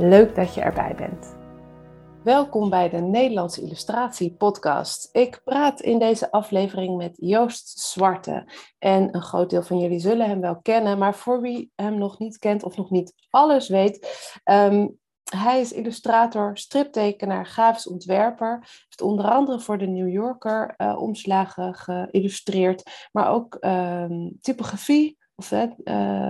Leuk dat je erbij bent. Welkom bij de Nederlandse Illustratie Podcast. Ik praat in deze aflevering met Joost Zwarte. En een groot deel van jullie zullen hem wel kennen, maar voor wie hem nog niet kent of nog niet alles weet, um, hij is illustrator, striptekenaar, grafisch ontwerper. Heeft onder andere voor de New Yorker uh, omslagen geïllustreerd, maar ook um, typografie of uh,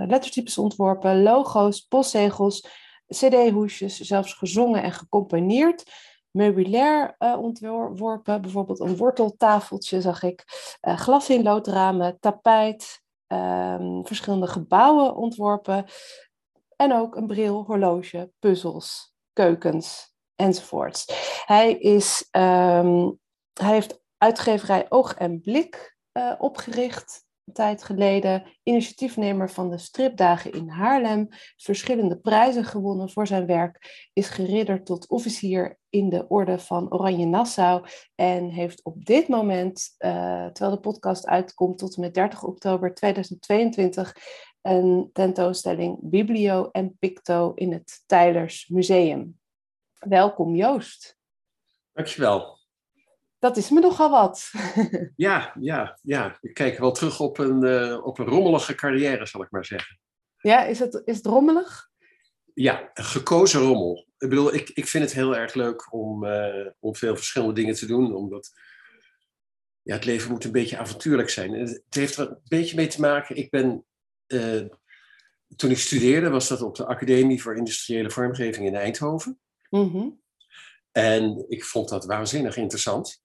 lettertypes ontworpen, logo's, postzegels cd-hoesjes, zelfs gezongen en gecomponeerd. Meubilair uh, ontworpen, bijvoorbeeld een worteltafeltje zag ik, uh, glas in loodramen, tapijt, um, verschillende gebouwen ontworpen en ook een bril, horloge, puzzels, keukens enzovoorts. Hij, is, um, hij heeft uitgeverij Oog en Blik uh, opgericht tijd geleden initiatiefnemer van de stripdagen in Haarlem, verschillende prijzen gewonnen voor zijn werk, is geridderd tot officier in de orde van Oranje Nassau en heeft op dit moment, uh, terwijl de podcast uitkomt tot en met 30 oktober 2022, een tentoonstelling Biblio en Picto in het Tylers Museum. Welkom Joost. Dankjewel dat is me nogal wat. ja, ja, ja. Ik kijk wel terug op een, uh, op een rommelige carrière, zal ik maar zeggen. Ja, is het, is het rommelig? Ja, gekozen rommel. Ik bedoel, ik, ik vind het heel erg leuk om, uh, om veel verschillende dingen te doen, omdat ja, het leven moet een beetje avontuurlijk zijn. het heeft er een beetje mee te maken. Ik ben, uh, toen ik studeerde, was dat op de Academie voor Industriële Vormgeving in Eindhoven. Mm -hmm. En ik vond dat waanzinnig interessant.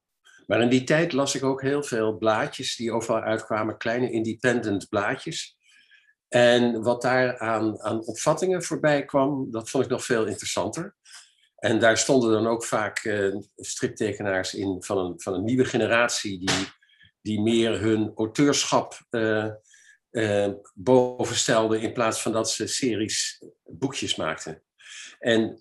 Maar in die tijd las ik ook heel veel blaadjes die overal uitkwamen, kleine independent blaadjes. En wat daar aan, aan opvattingen voorbij kwam, dat vond ik nog veel interessanter. En daar stonden dan ook vaak uh, striptekenaars in van een, van een nieuwe generatie die, die meer hun auteurschap uh, bovenstelden in plaats van dat ze series boekjes maakten. En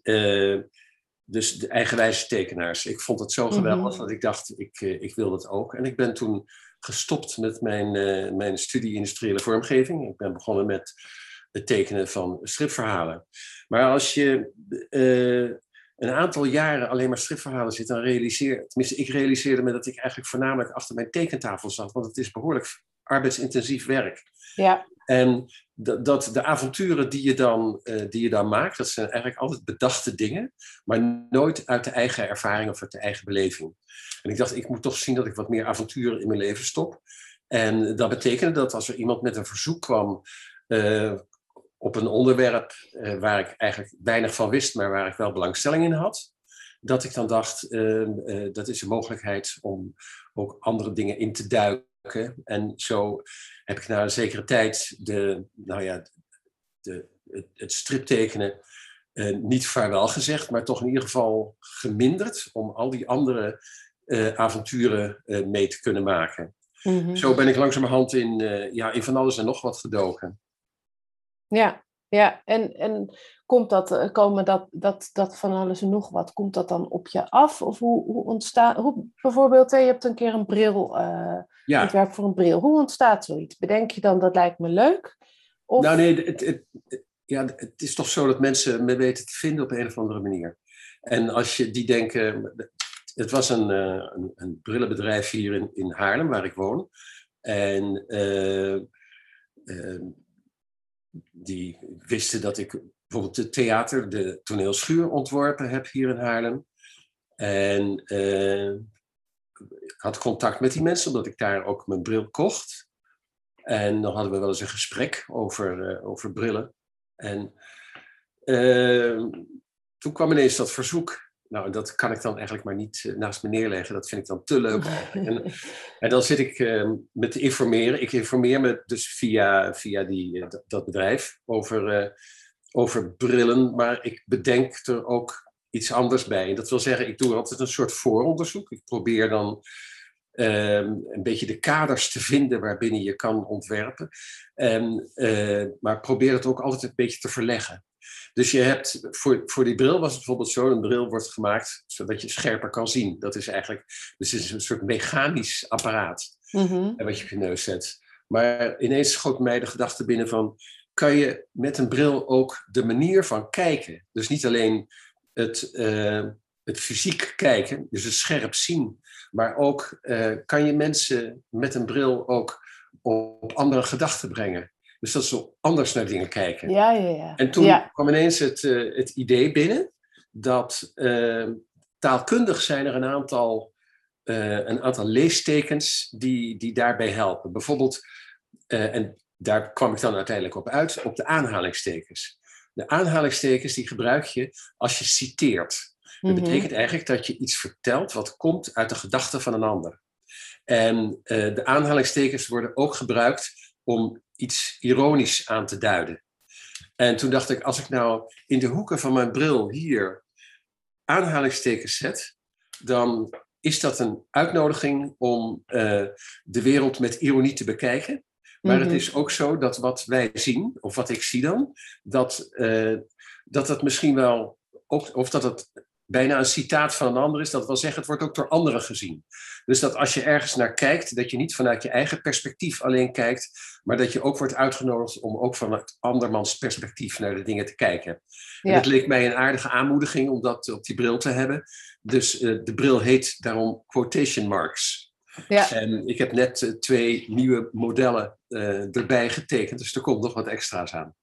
dus de eigenwijze tekenaars. Ik vond het zo mhm. geweldig dat ik dacht, ik, eh, ik wil dat ook. En ik ben toen gestopt met mijn, uh, mijn studie industriële vormgeving. Ik ben begonnen met het tekenen van stripverhalen. Maar als je uh, een aantal jaren alleen maar stripverhalen zit, dan realiseer, tenminste ik realiseerde me dat ik eigenlijk voornamelijk achter mijn tekentafel zat, want het is behoorlijk arbeidsintensief werk. Ja. En dat de avonturen die je, dan, uh, die je dan maakt, dat zijn eigenlijk altijd bedachte dingen, maar nooit uit de eigen ervaring of uit de eigen beleving. En ik dacht, ik moet toch zien dat ik wat meer avonturen in mijn leven stop. En dat betekende dat als er iemand met een verzoek kwam uh, op een onderwerp uh, waar ik eigenlijk weinig van wist, maar waar ik wel belangstelling in had, dat ik dan dacht, dat is een mogelijkheid om ook andere dingen in te duiken en zo heb ik na een zekere tijd de, nou ja, de, het, het striptekenen uh, niet vaarwel gezegd, maar toch in ieder geval geminderd om al die andere uh, avonturen uh, mee te kunnen maken. Mm -hmm. Zo ben ik langzamerhand in, ja, in van alles en nog wat gedoken. Ja, ja, en, en komt dat, eh, komen dat, dat, dat van alles en nog wat, komt dat dan op je af? Of hoe, hoe ontstaat, hoe, bijvoorbeeld, je hebt een keer een bril, uh, ja. ontwerp voor een bril. Hoe ontstaat zoiets? Bedenk je dan, dat lijkt me leuk? Of... Nou nee, het, het, ja, het is toch zo dat mensen me weten te vinden op een of andere manier. En als je die denken, het was een, uh, een, een, brillenbedrijf hier in, in Haarlem, waar ik woon. En uh, die wisten dat ik bijvoorbeeld het theater, de toneelschuur ontworpen heb hier in Haarlem. En uh, had contact met die mensen, omdat ik daar ook mijn bril kocht. En dan hadden we wel eens een gesprek over, uh, over brillen. En ehm, toen kwam ineens dat verzoek. Nou, dat kan ik dan eigenlijk maar niet eh, naast me neerleggen. Dat vind ik dan te leuk. en, en dan zit ik ehm, met te informeren. Ik informeer me dus via, via die, eh, dat, bedrijf over, uh, over brillen. Maar ik bedenk er ook iets anders bij. En dat wil zeggen, ik doe altijd een soort vooronderzoek. Ik probeer dan ehm, een beetje de kaders te vinden waarbinnen je kan ontwerpen. En, maar probeer het ook altijd een beetje te verleggen. Dus je hebt, voor, voor die bril was het bijvoorbeeld zo, een bril wordt gemaakt zodat je scherper kan zien. Dat is eigenlijk, dus het is een soort mechanisch apparaat mm wat je op je neus zet. Maar ineens schoot mij de gedachte binnen van, kan je met een bril ook de manier van kijken, dus niet alleen het, uh, het fysiek kijken, dus het scherp zien, maar ook uh, kan je mensen met een bril ook op andere gedachten brengen. Dus dat ze anders naar dingen kijken. Ja, ja, ja. En toen kwam ineens het, uh, het idee binnen dat uh, taalkundig zijn er een aantal, uh, een aantal leestekens die, die daarbij helpen. Bijvoorbeeld, en daar kwam ik dan uiteindelijk op uit, op de aanhalingstekens. De aanhalingstekens die gebruik je als je citeert. Dat mhm. betekent eigenlijk dat je iets vertelt wat komt uit de gedachten van een ander. En de aanhalingstekens worden ook gebruikt om iets ironisch aan te duiden. En toen dacht ik, als ik nou in de hoeken van mijn bril hier aanhalingstekens zet, dan is dat een uitnodiging om uh, de wereld met ironie te bekijken. Maar het mhm. is ook zo dat wat wij zien, of wat ik zie dan, dat, uh, dat het misschien wel, ook, of dat het bijna een citaat van een ander is. Dat wil zeggen, het wordt ook door anderen gezien. Dus dat als je ergens naar kijkt, dat je niet vanuit je eigen perspectief alleen kijkt, maar dat je ook wordt uitgenodigd om ook vanuit andermans perspectief naar de dingen te kijken. En het leek mij een aardige aanmoediging om dat op die bril te hebben. Dus uh, de bril heet daarom quotation marks. Ja. En ik heb net uh, twee nieuwe modellen uh, erbij getekend, dus er komt nog wat extra's aan.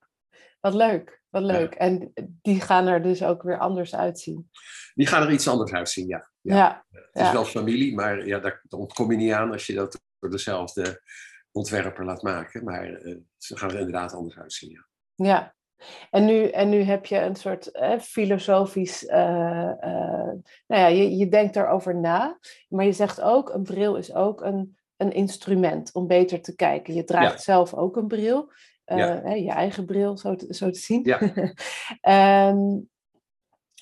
Wat leuk. Wat leuk. En die gaan er dus ook weer anders uitzien. Die gaan er iets anders uitzien, ja. ja. Het is wel familie, maar ja, daar, ontkom je niet aan als je dat door dezelfde ontwerper laat maken. Maar uh, ze gaan er inderdaad anders uitzien, ja. Ja. En nu, en nu heb je een soort eh, filosofisch, uh, nou ja, je, je denkt erover na, maar je zegt ook, een bril is ook een, een instrument om beter te kijken. Je draagt zelf ook een bril. Uh, je eigen bril, zo te, zo te zien. Ja. Ehm,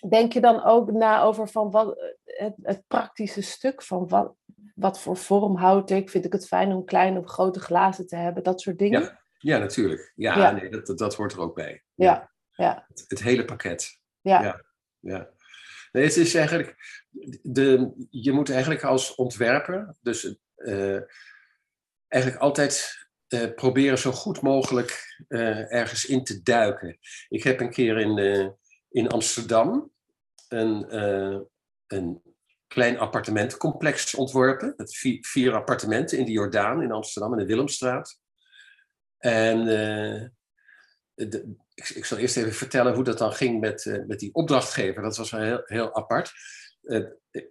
denk je dan ook na over van wat, het, het, praktische stuk van wat, wat voor vorm houd ik? Vind ik het fijn om kleine of grote glazen te hebben? Dat soort dingen? Ja, ja natuurlijk. Ja, Nee, dat, dat, hoort er ook bij. Ja. ja. Het, het, hele pakket. Ja. ja. Nee, het is eigenlijk, de, je moet eigenlijk als ontwerper, dus uh, eigenlijk altijd uh, proberen zo goed mogelijk uh, ergens in te duiken. Ik heb een keer in, uh, in Amsterdam een, een klein appartementencomplex ontworpen. Met vier, appartementen in de Jordaan in Amsterdam, in de Willemstraat. En ik, ik, zal eerst even vertellen hoe dat dan ging met, met die opdrachtgever. Dat was heel, heel apart.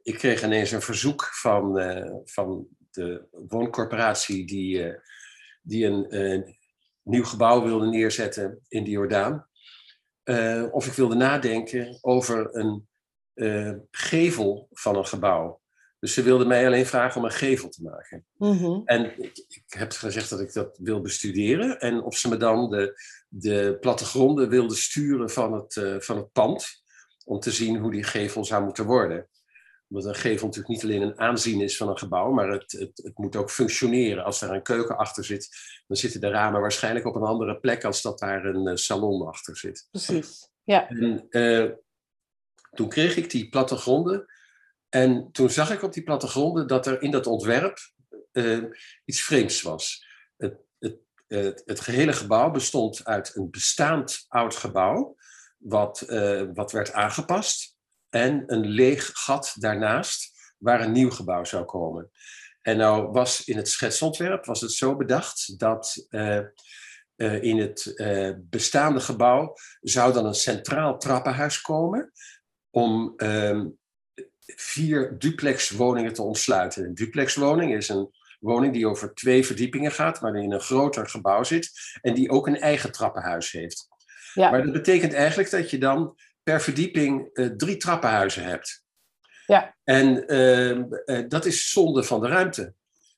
ik kreeg ineens een verzoek van, van de wooncorporatie die die een nieuw gebouw wilde neerzetten in de Jordaan. Uh, of ik wilde nadenken over een uh, gevel van een gebouw. Dus ze wilden mij alleen vragen om een gevel te maken. Mm-hmm. En ik, ik, heb gezegd dat ik dat wil bestuderen. En of ze me dan de, de plattegronden wilden sturen van het, uh, van het pand. Om te zien hoe die gevel zou moeten worden omdat een gevel natuurlijk niet alleen een aanzien is van een gebouw, maar het, het, het, moet ook functioneren. Als er een keuken achter zit, dan zitten de ramen waarschijnlijk op een andere plek als dat daar een uh, salon achter zit. Precies, ja. En uh, toen kreeg ik die plattegronden en toen zag ik op die plattegronden dat er in dat ontwerp uh, iets vreemds was. Het, het, het, gehele gebouw bestond uit een bestaand oud gebouw, wat, wat werd aangepast en een leeg gat daarnaast waar een nieuw gebouw zou komen. En nou was in het schetsontwerp was het zo bedacht dat uh, uh, in het uh, bestaande gebouw zou dan een centraal trappenhuis komen om ehm, vier duplexwoningen te ontsluiten. Een duplexwoning is een woning die over twee verdiepingen gaat, waarin een groter gebouw zit en die ook een eigen trappenhuis heeft. Ja. Maar dat betekent eigenlijk dat je dan per verdieping uh, drie trappenhuizen hebt. Ja. En ehm, eh, dat is zonde van de ruimte.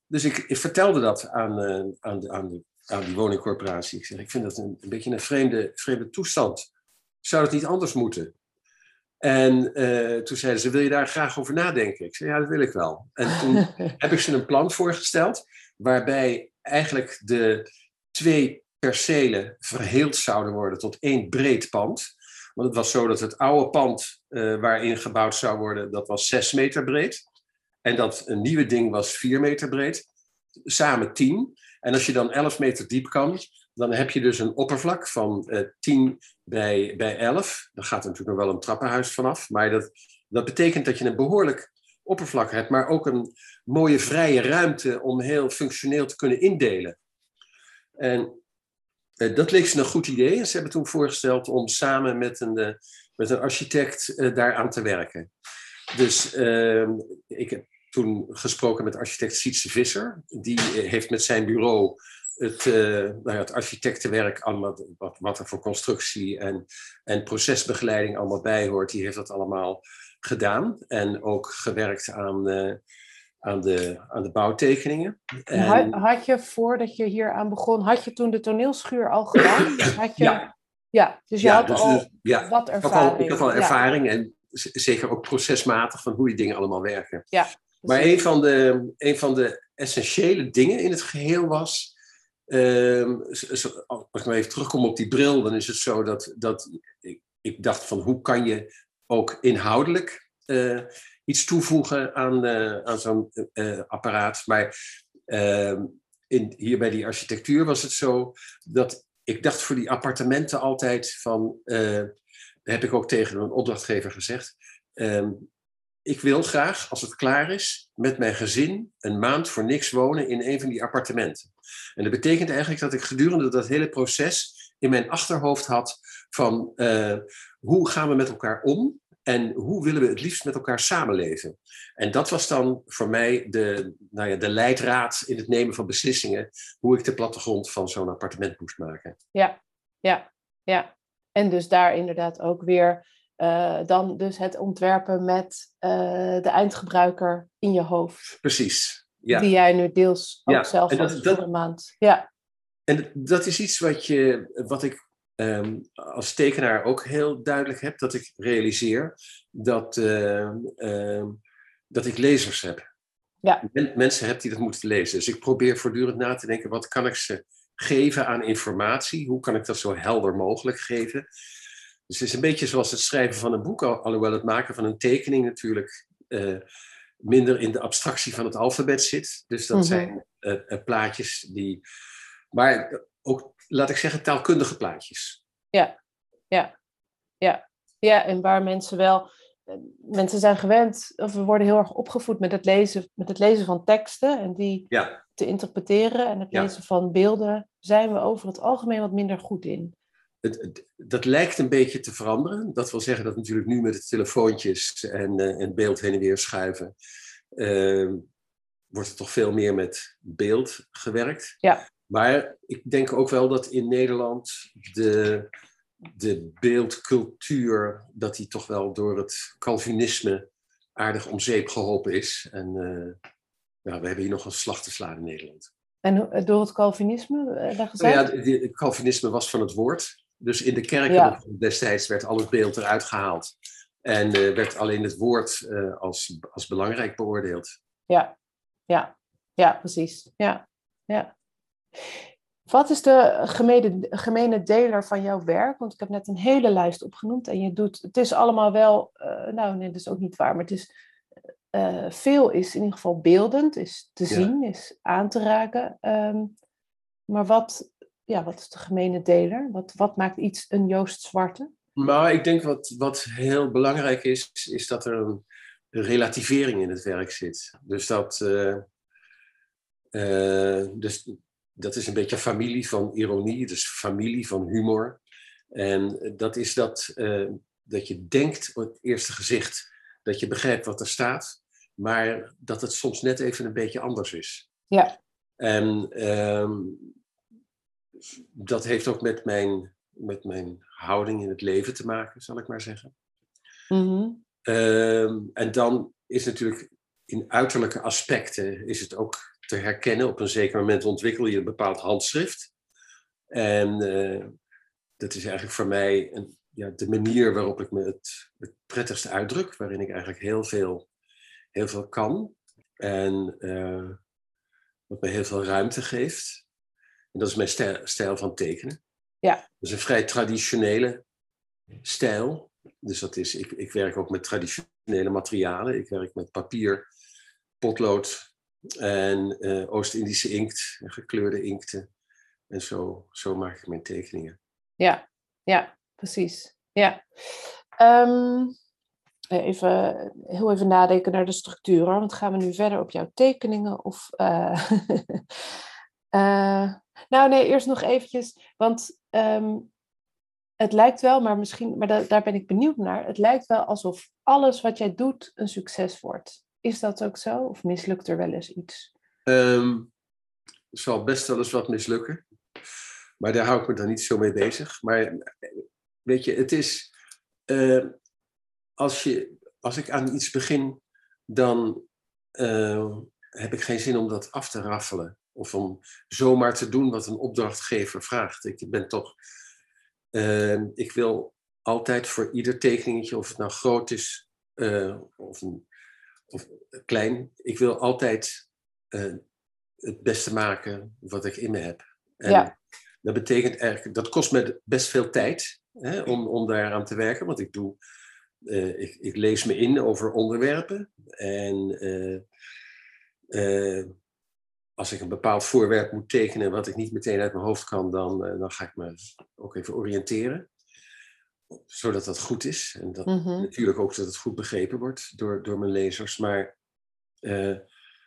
Dus ik, ik vertelde dat aan, aan, de, aan, de, aan die woningcorporatie. Ik zeg, ik vind dat een, een beetje een vreemde, vreemde toestand. Zou het niet anders moeten? En toen zeiden ze, wil je daar graag over nadenken? Ik zei, ja, dat wil ik wel. En toen heb ik ze een plan voorgesteld, waarbij eigenlijk de twee percelen verheeld zouden worden tot één breed pand. Want het was zo dat het oude pand uh, waarin gebouwd zou worden, dat was 6 meter breed. En dat een nieuwe ding was 4 meter breed. Samen 10. En als je dan 11 meter diep kan, dan heb je dus een oppervlak van uh, 10 bij, bij 11. Daar gaat natuurlijk nog wel een trappenhuis vanaf. Maar dat, dat betekent dat je een behoorlijk oppervlak hebt, maar ook een mooie vrije ruimte om heel functioneel te kunnen indelen. En dat leek ze een goed idee. En ze hebben toen voorgesteld om samen met een, uh, met een architect uh, daaraan te werken. Dus ehm, ik heb toen gesproken met architect Sietse Visser. Die heeft met zijn bureau het, nou ja, het architectenwerk, allemaal, wat, wat er voor constructie en, en procesbegeleiding allemaal bij hoort, die heeft dat allemaal gedaan. En ook gewerkt aan aan de, aan de bouwtekeningen. En... Had, je voordat je hier aan begon, had je toen de toneelschuur al gedaan? Had je... Ja. Ja, dus je ja, had dus, al ja. wat ervaring. Ik had al, ervaring en zeker ook procesmatig van hoe die dingen allemaal werken. Ja, maar een van, de, een van de essentiële dingen in het geheel was. Uh, als ik maar even terugkom op die bril, dan is het zo dat, dat ik, ik dacht van hoe kan je ook inhoudelijk uh, iets toevoegen aan, uh, aan zo'n uh, apparaat. Maar ehm, in, hier bij die architectuur was het zo dat ik dacht voor die appartementen altijd van, heb ik ook tegen een opdrachtgever gezegd, ehm, ik wil graag, als het klaar is, met mijn gezin een maand voor niks wonen in een van die appartementen. En dat betekent eigenlijk dat ik gedurende dat hele proces in mijn achterhoofd had van hoe gaan we met elkaar om en hoe willen we het liefst met elkaar samenleven? En dat was dan voor mij de, nou ja, de leidraad in het nemen van beslissingen, hoe ik de plattegrond van zo'n appartement moest maken. Ja, ja, ja. En dus daar inderdaad ook weer uh, dan dus het ontwerpen met uh, de eindgebruiker in je hoofd. Precies. Ja. Die jij nu deels ook ja. zelf en dat, dat, maand. Ja. En dat is iets wat, je, wat ik um, als tekenaar ook heel duidelijk heb dat ik realiseer dat, uh, uh, dat ik lezers heb. Ja. Men, mensen heb die dat moeten lezen. Dus ik probeer voortdurend na te denken, wat kan ik ze geven aan informatie? Hoe kan ik dat zo helder mogelijk geven? Dus het is een beetje zoals het schrijven van een boek, alhoewel het maken van een tekening natuurlijk uh, minder in de abstractie van het alfabet zit. Dus dat mm -hmm. zijn uh, plaatjes die. Maar ook laat ik zeggen, taalkundige plaatjes. Ja, ja, ja. Ja, en waar mensen wel, eh, mensen zijn gewend, of we worden heel erg opgevoed met het lezen, met het lezen van teksten en die ja. te interpreteren. En het lezen ja. van beelden zijn we over het algemeen wat minder goed in. Het, het, dat lijkt een beetje te veranderen. Dat wil zeggen dat natuurlijk nu met de telefoontjes en, uh, en beeld heen en weer schuiven, uh, wordt er toch veel meer met beeld gewerkt. Ja. Maar ik denk ook wel dat in Nederland de, de beeldcultuur, dat die toch wel door het Calvinisme aardig om zeep geholpen is. En uh, ja, we hebben hier nog een slag te slaan in Nederland. En door het Calvinisme? Uh, nou ja, het Calvinisme was van het woord. Dus in de kerken ja. destijds werd al het beeld eruit gehaald. En uh, werd alleen het woord als, als belangrijk beoordeeld. Ja, ja, ja, precies. Ja, ja. Wat is de gemene, gemene deler van jouw werk? Want ik heb net een hele lijst opgenoemd en je doet, het is allemaal wel, uh, nou nee, dat is ook niet waar, maar het is, uh, veel is in ieder geval beeldend, is te zien, is aan te raken. Um, maar wat, ja, wat is de gemene deler? Wat, wat maakt iets een Joost Zwarte? Maar ik denk wat, wat heel belangrijk is, is dat er een relativering in het werk zit. Dus dat, uh, dus dat is een beetje familie van ironie, dus familie van humor. En dat is dat, uh, dat je denkt op het eerste gezicht dat je begrijpt wat er staat, maar dat het soms net even een beetje anders is. Ja. En um, dat heeft ook met mijn met mijn houding in het leven te maken, zal ik maar zeggen. Mhm. Ehm, en dan is natuurlijk in uiterlijke aspecten is het ook te herkennen. Op een zeker moment ontwikkel je een bepaald handschrift. En eh, dat is eigenlijk voor mij een, ja, de manier waarop ik me het, het prettigst uitdruk, waarin ik eigenlijk heel veel, heel veel kan. En uh, wat me heel veel ruimte geeft. En dat is mijn stijl, stijl van tekenen. Ja. Dat is een vrij traditionele stijl. Dus dat is, ik, ik werk ook met traditionele materialen. Ik werk met papier, potlood en uh, Oost-Indische inkt gekleurde inkten. En zo, zo maak ik mijn tekeningen. Ja, ja, precies. Ja. Um, even, heel even nadenken naar de structuur. Want gaan we nu verder op jouw tekeningen? Of, nou nee, eerst nog eventjes. Want um, het lijkt wel, maar misschien, maar da daar ben ik benieuwd naar. Het lijkt wel alsof alles wat jij doet een succes wordt. Is dat ook zo? Of mislukt er wel eens iets? Um, zal best wel eens wat mislukken. Maar daar hou ik me dan niet zo mee bezig. Maar weet je, het is. Uh, als, je, als ik aan iets begin, dan uh, heb ik geen zin om dat af te raffelen. Of om zomaar te doen wat een opdrachtgever vraagt. Ik ben toch. Ik wil altijd voor ieder tekeningetje, of het nou groot is of, een, of klein, ik wil altijd het beste maken wat ik in me heb. En ja. dat betekent eigenlijk, dat kost me best veel tijd hè, om, om daaraan te werken, want ik doe, uh, ik, ik, lees me in over onderwerpen en uh, als ik een bepaald voorwerp moet tekenen wat ik niet meteen uit mijn hoofd kan, dan, dan ga ik me ook even oriënteren. Zodat dat goed is. En dat, Mhm. natuurlijk ook dat het goed begrepen wordt door, door mijn lezers. Maar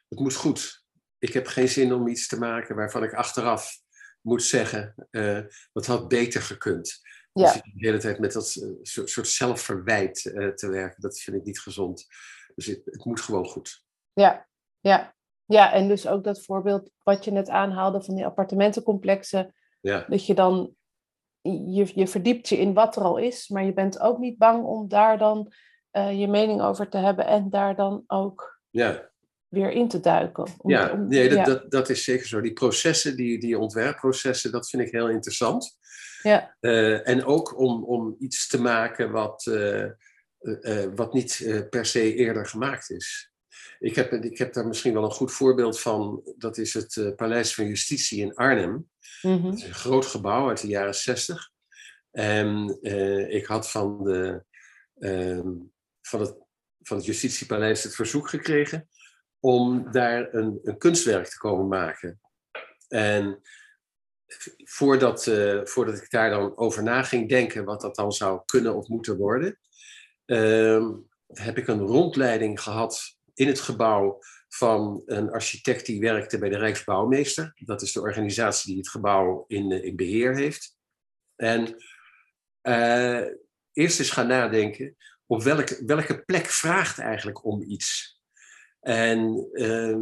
het moet goed ik heb geen zin om iets te maken waarvan ik achteraf moet zeggen, uh, wat had beter gekund. Ja. Dus de hele tijd met dat uh, soort zelfverwijt te werken, dat vind ik niet gezond. Dus het, het, moet gewoon goed. Ja, ja. ja, en dus ook dat voorbeeld wat je net aanhaalde van die appartementencomplexen, ja. dat je dan, je, je verdiept je in wat er al is, maar je bent ook niet bang om daar dan je mening over te hebben en daar dan ook ja weer in te duiken. Om, ja, om, nee, dat, ja. Dat, dat is zeker zo. Die processen, die, die ontwerpprocessen, dat vind ik heel interessant. Ja. Uh, en ook om, om iets te maken wat, uh, wat niet per se eerder gemaakt is. Ik heb, ik heb daar misschien wel een goed voorbeeld van. Dat is het Paleis van Justitie in Arnhem. Mm -hmm. Het is een groot gebouw uit de jaren zestig. En ik had van, de, ehm, van, het, van het Justitiepaleis het verzoek gekregen om daar een, een kunstwerk te komen maken. En voordat, uh, voordat ik daar dan over na ging denken wat dat dan zou kunnen of moeten worden, uh, heb ik een rondleiding gehad in het gebouw van een architect die werkte bij de Rijksbouwmeester. Dat is de organisatie die het gebouw in, in beheer heeft. En uh, eerst eens gaan nadenken op welke, welke plek vraagt eigenlijk om iets. En uh,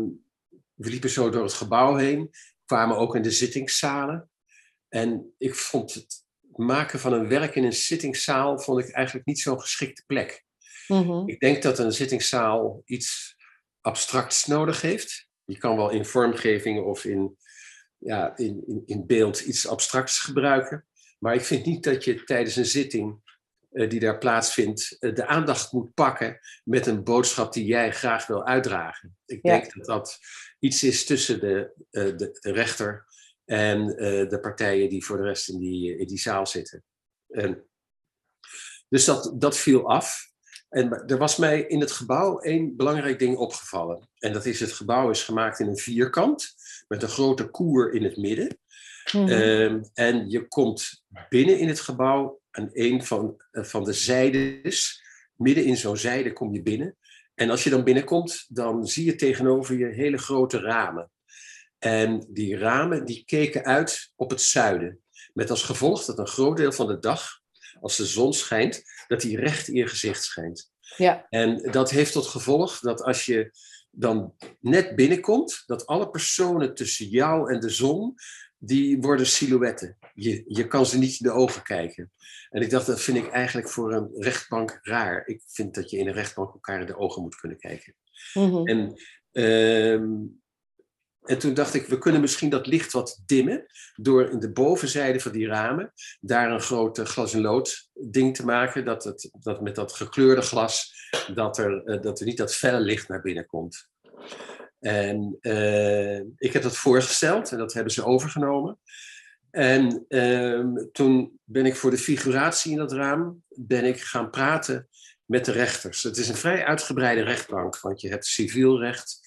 we liepen zo door het gebouw heen, kwamen ook in de zittingszalen. En ik vond het maken van een werk in een zittingszaal vond ik eigenlijk niet zo'n geschikte plek. Mm -hmm. Ik denk dat een zittingszaal iets abstracts nodig heeft. Je kan wel in vormgeving of in, ja, in, in, in beeld iets abstracts gebruiken. Maar ik vind niet dat je tijdens een zitting uh, die daar plaatsvindt, uh, de aandacht moet pakken met een boodschap die jij graag wil uitdragen. Ik Ja. denk dat dat iets is tussen de, uh, de, de rechter en de partijen die voor de rest in die, in die zaal zitten. En, dus dat, dat viel af. En er was mij in het gebouw één belangrijk ding opgevallen. En dat is het gebouw is gemaakt in een vierkant met een grote koer in het midden. Mhm. Um, en je komt binnen in het gebouw aan een van, uh, van de zijdes. Midden in zo'n zijde kom je binnen. En als je dan binnenkomt, dan zie je tegenover je hele grote ramen. En die ramen die keken uit op het zuiden. Met als gevolg dat een groot deel van de dag, als de zon schijnt, dat die recht in je gezicht schijnt. Ja. En dat heeft tot gevolg dat als je dan net binnenkomt, dat alle personen tussen jou en de zon, die worden silhouetten. Je, je kan ze niet in de ogen kijken. En ik dacht, dat vind ik eigenlijk voor een rechtbank raar. Ik vind dat je in een rechtbank elkaar in de ogen moet kunnen kijken. Mhm. En, ehm, en toen dacht ik, we kunnen misschien dat licht wat dimmen door in de bovenzijde van die ramen daar een groot eh, glas en lood ding te maken, dat, het, dat met dat gekleurde glas, dat er, eh, dat er niet dat felle licht naar binnen komt. En eh, ik heb dat voorgesteld en dat hebben ze overgenomen. En ehm, toen ben ik voor de figuratie in dat raam ben ik gaan praten met de rechters. Het is een vrij uitgebreide rechtbank, want je hebt civiel recht,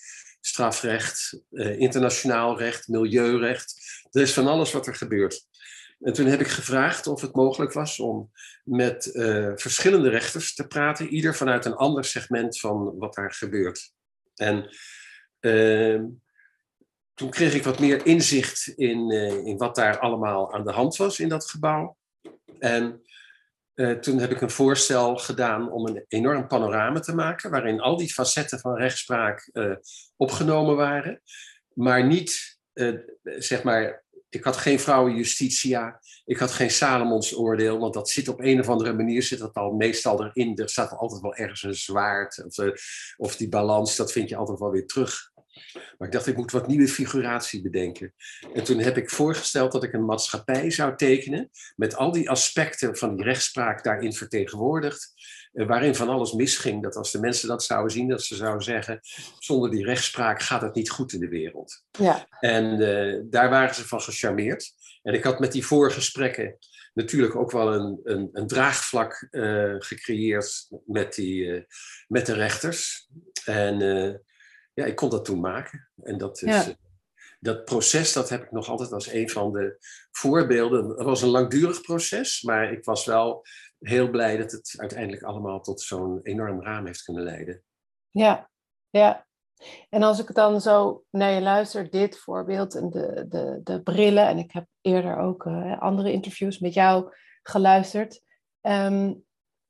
strafrecht, eh, internationaal recht, milieurecht. Er is van alles wat er gebeurt. En toen heb ik gevraagd of het mogelijk was om met eh, verschillende rechters te praten, ieder vanuit een ander segment van wat daar gebeurt. En ehm, toen kreeg ik wat meer inzicht in, eh, in wat daar allemaal aan de hand was in dat gebouw. En eh, toen heb ik een voorstel gedaan om een enorm panorama te maken, waarin al die facetten van rechtspraak eh, opgenomen waren, maar niet, eh, zeg maar, ik had geen vrouwenjustitia, ik had geen Salomons oordeel, want dat zit op een of andere manier, zit dat al meestal erin, er staat altijd wel ergens een zwaard, of die balans, dat vind je altijd wel weer terug. Maar ik dacht, ik moet wat nieuwe figuratie bedenken. En toen heb ik voorgesteld dat ik een maatschappij zou tekenen. met al die aspecten van die rechtspraak daarin vertegenwoordigd. eh, waarin van alles misging. Dat als de mensen dat zouden zien, dat ze zouden zeggen. zonder die rechtspraak gaat het niet goed in de wereld. Ja, En eh, daar waren ze van gecharmeerd. En ik had met die voorgesprekken natuurlijk ook wel een, een, een draagvlak eh, gecreëerd met, die, met de rechters. En ja, ik kon dat toen maken. En dat, is, Ja. eh, dat proces, dat heb ik nog altijd als een van de voorbeelden. Het was een langdurig proces, maar ik was wel heel blij dat het uiteindelijk allemaal tot zo'n enorm raam heeft kunnen leiden. ja, ja. En als ik dan zo naar je luister, dit voorbeeld en de, de, de brillen, en ik heb eerder ook eh, andere interviews met jou geluisterd, ehm,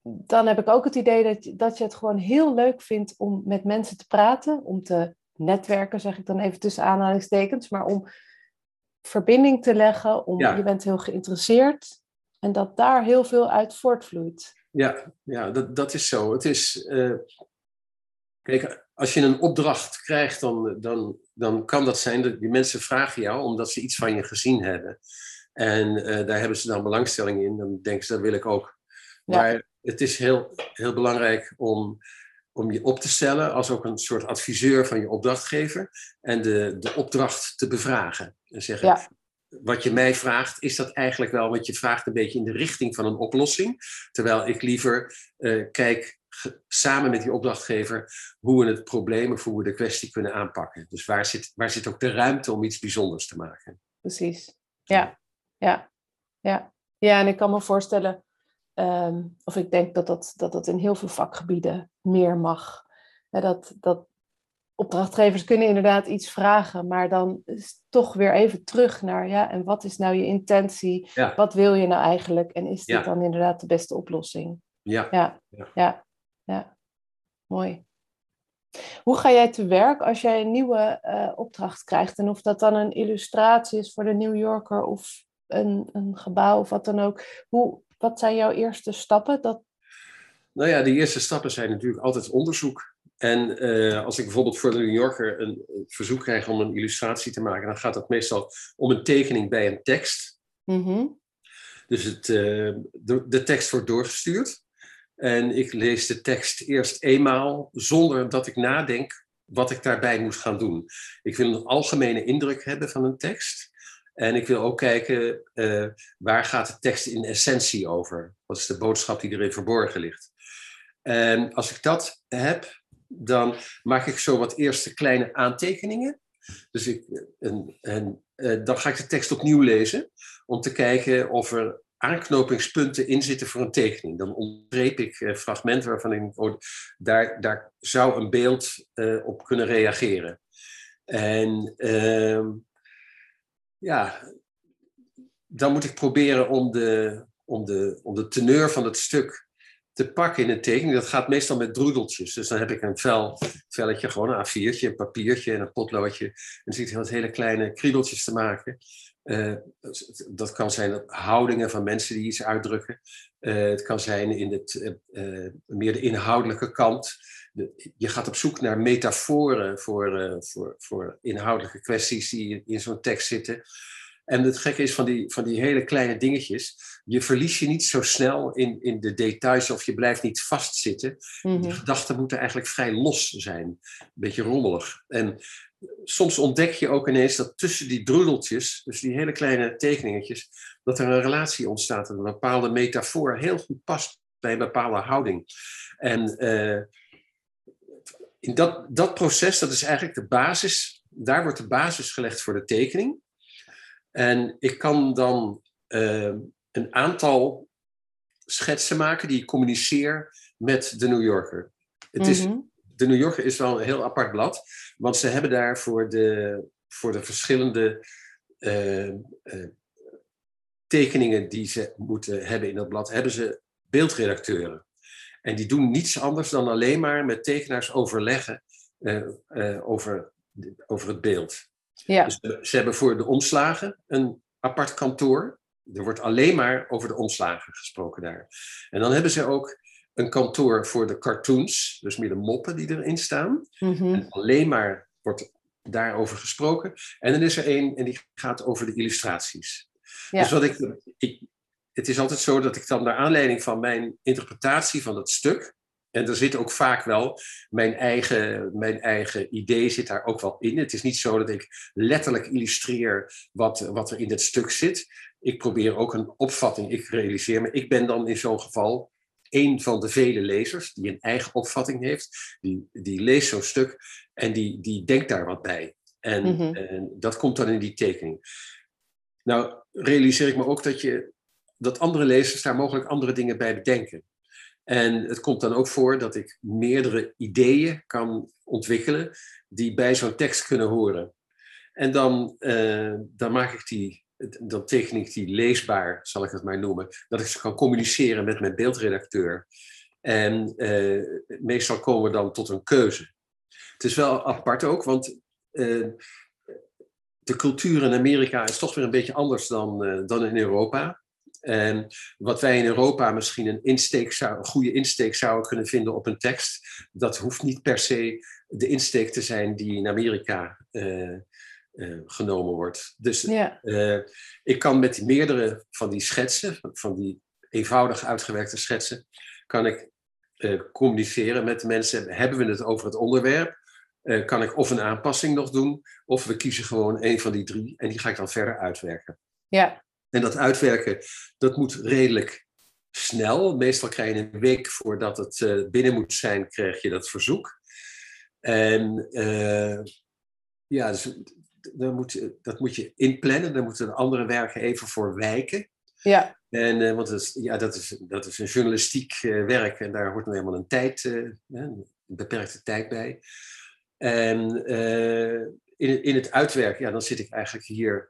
dan heb ik ook het idee dat, je- dat je het gewoon heel leuk vindt om met mensen te praten, om te netwerken, zeg ik dan even tussen aanhalingstekens, maar om verbinding te leggen, om, Ja. je bent heel geïnteresseerd en dat daar heel veel uit voortvloeit. Ja, ja dat, dat is zo. Het is. eh, kijk, als je een opdracht krijgt, dan, dan, dan kan dat zijn dat die mensen vragen jou omdat ze iets van je gezien hebben. En eh, daar hebben ze dan belangstelling in. Dan denken ze, dat wil ik ook. Ja. Maar het is heel, heel belangrijk om, om je op te stellen als ook een soort adviseur van je opdrachtgever. En de, de opdracht te bevragen. En zeggen, Ja. wat je mij vraagt, is dat eigenlijk wel, want je vraagt een beetje in de richting van een oplossing. Terwijl ik liever eh, kijk samen met die opdrachtgever hoe we het probleem of hoe we de kwestie kunnen aanpakken. Dus waar zit, waar zit ook de ruimte om iets bijzonders te maken? Precies. Ja, ja, ja. Ja, en ik kan me voorstellen, ehm, of ik denk dat dat, dat dat in heel veel vakgebieden meer mag. Dat, dat opdrachtgevers kunnen inderdaad iets vragen, maar dan is toch weer even terug naar, ja, en wat is nou je intentie? Ja. Wat wil je nou eigenlijk? En is dit Ja. dan inderdaad de beste oplossing? Ja, Ja, Ja. ja, ja. Mooi. Hoe ga jij te werk als jij een nieuwe eh, opdracht krijgt? En of dat dan een illustratie is voor de New Yorker of een, een gebouw of wat dan ook. Hoe, wat zijn jouw eerste stappen? Dat, Nou ja, de eerste stappen zijn natuurlijk altijd onderzoek. En eh, als ik bijvoorbeeld voor de New Yorker een, een verzoek krijg om een illustratie te maken, dan gaat dat meestal om een tekening bij een tekst. Mhm, Dus het, eh, de, de tekst wordt doorgestuurd. En ik lees de tekst eerst eenmaal zonder dat ik nadenk wat ik daarbij moet gaan doen. Ik wil een algemene indruk hebben van een tekst. En ik wil ook kijken eh, waar gaat de tekst in essentie over? Wat is de boodschap die erin verborgen ligt? En als ik dat heb, dan maak ik zo wat eerste kleine aantekeningen. Dus ik, en, en, eh, dan ga ik de tekst opnieuw lezen om te kijken of er aanknopingspunten in zitten voor een tekening. Dan ontgreep ik eh, fragmenten waarvan ik oh, daar, daar zou een beeld eh, op kunnen reageren. En ehm, ja, dan moet ik proberen om de, om, de, om de teneur van het stuk te pakken in een tekening. Dat gaat meestal met droedeltjes. Dus dan heb ik een vel, velletje, gewoon een A4'tje, een papiertje en een potloodje. En dan zit ik hele kleine kriebeltjes te maken. Uh, dat kan zijn houdingen van mensen die iets uitdrukken. Uh, het kan zijn in het, uh, meer de inhoudelijke kant. Je gaat op zoek naar metaforen voor, voor, voor inhoudelijke kwesties die in zo'n tekst zitten. En het gekke is van die, van die hele kleine dingetjes, je verlies je niet zo snel in, in de details of je blijft niet vastzitten. Mm Die gedachten moeten eigenlijk vrij los zijn, een beetje rommelig. En soms ontdek je ook ineens dat tussen die drudeltjes, dus die hele kleine tekeningetjes, dat er een relatie ontstaat, een bepaalde metafoor heel goed past bij een bepaalde houding. En uh, in dat, dat proces, dat is eigenlijk de basis, daar wordt de basis gelegd voor de tekening. En ik kan dan uh, een aantal schetsen maken die ik communiceer met de New Yorker. Het is, mhm. de New Yorker is wel een heel apart blad, want ze hebben daar voor de, voor de verschillende uh, uh, tekeningen die ze moeten hebben in dat blad, hebben ze beeldredacteuren. En die doen niets anders dan alleen maar met tekenaars overleggen over, over het beeld. Ja. Dus ze hebben voor de omslagen een apart kantoor. Er wordt alleen maar over de omslagen gesproken daar. En dan hebben ze ook een kantoor voor de cartoons, dus meer de moppen die erin staan. Mhm. En alleen maar wordt daarover gesproken. En dan is er één en die gaat over de illustraties. Ja. Dus wat ik, ik, het is altijd zo dat ik dan naar aanleiding van mijn interpretatie van het stuk, en er zit ook vaak wel mijn eigen, mijn eigen idee zit daar ook wel in. Het is niet zo dat ik letterlijk illustreer wat, wat er in het stuk zit. Ik probeer ook een opvatting, ik realiseer me. Ik ben dan in zo'n geval een van de vele lezers die een eigen opvatting heeft. Die, die leest zo'n stuk en die, die denkt daar wat bij. En, mhm. en dat komt dan in die tekening. Nou, realiseer ik me ook dat, je, dat andere lezers daar mogelijk andere dingen bij bedenken. En het komt dan ook voor dat ik meerdere ideeën kan ontwikkelen die bij zo'n tekst kunnen horen. En dan, uh, dan maak ik die, dan teken ik die leesbaar, zal ik het maar noemen, dat ik ze kan communiceren met mijn beeldredacteur. En uh, meestal komen we dan tot een keuze. Het is wel apart ook, want uh, de cultuur in Amerika is toch weer een beetje anders dan, dan in Europa. En wat wij in Europa misschien een, insteek zou, een goede insteek zouden kunnen vinden op een tekst, dat hoeft niet per se de insteek te zijn die in Amerika uh, uh, genomen wordt. Dus ja. uh, ik kan met meerdere van die schetsen, van die eenvoudig uitgewerkte schetsen, kan ik communiceren met de mensen. Hebben we het over het onderwerp? kan ik of een aanpassing nog doen, of we kiezen gewoon een van die drie en die ga ik dan verder uitwerken. Ja, en dat uitwerken, dat moet redelijk snel. Meestal krijg je een week voordat het uh, binnen moet zijn, krijg je dat verzoek. En uh, ja, dus, dan moet, dat moet je inplannen. Daar moeten andere werken even voor wijken. Ja. En, uh, want dat is, ja, dat, is, dat is een journalistiek werk en daar hoort nou helemaal een tijd, een beperkte tijd bij. En in, in het uitwerken, ja, dan zit ik eigenlijk hier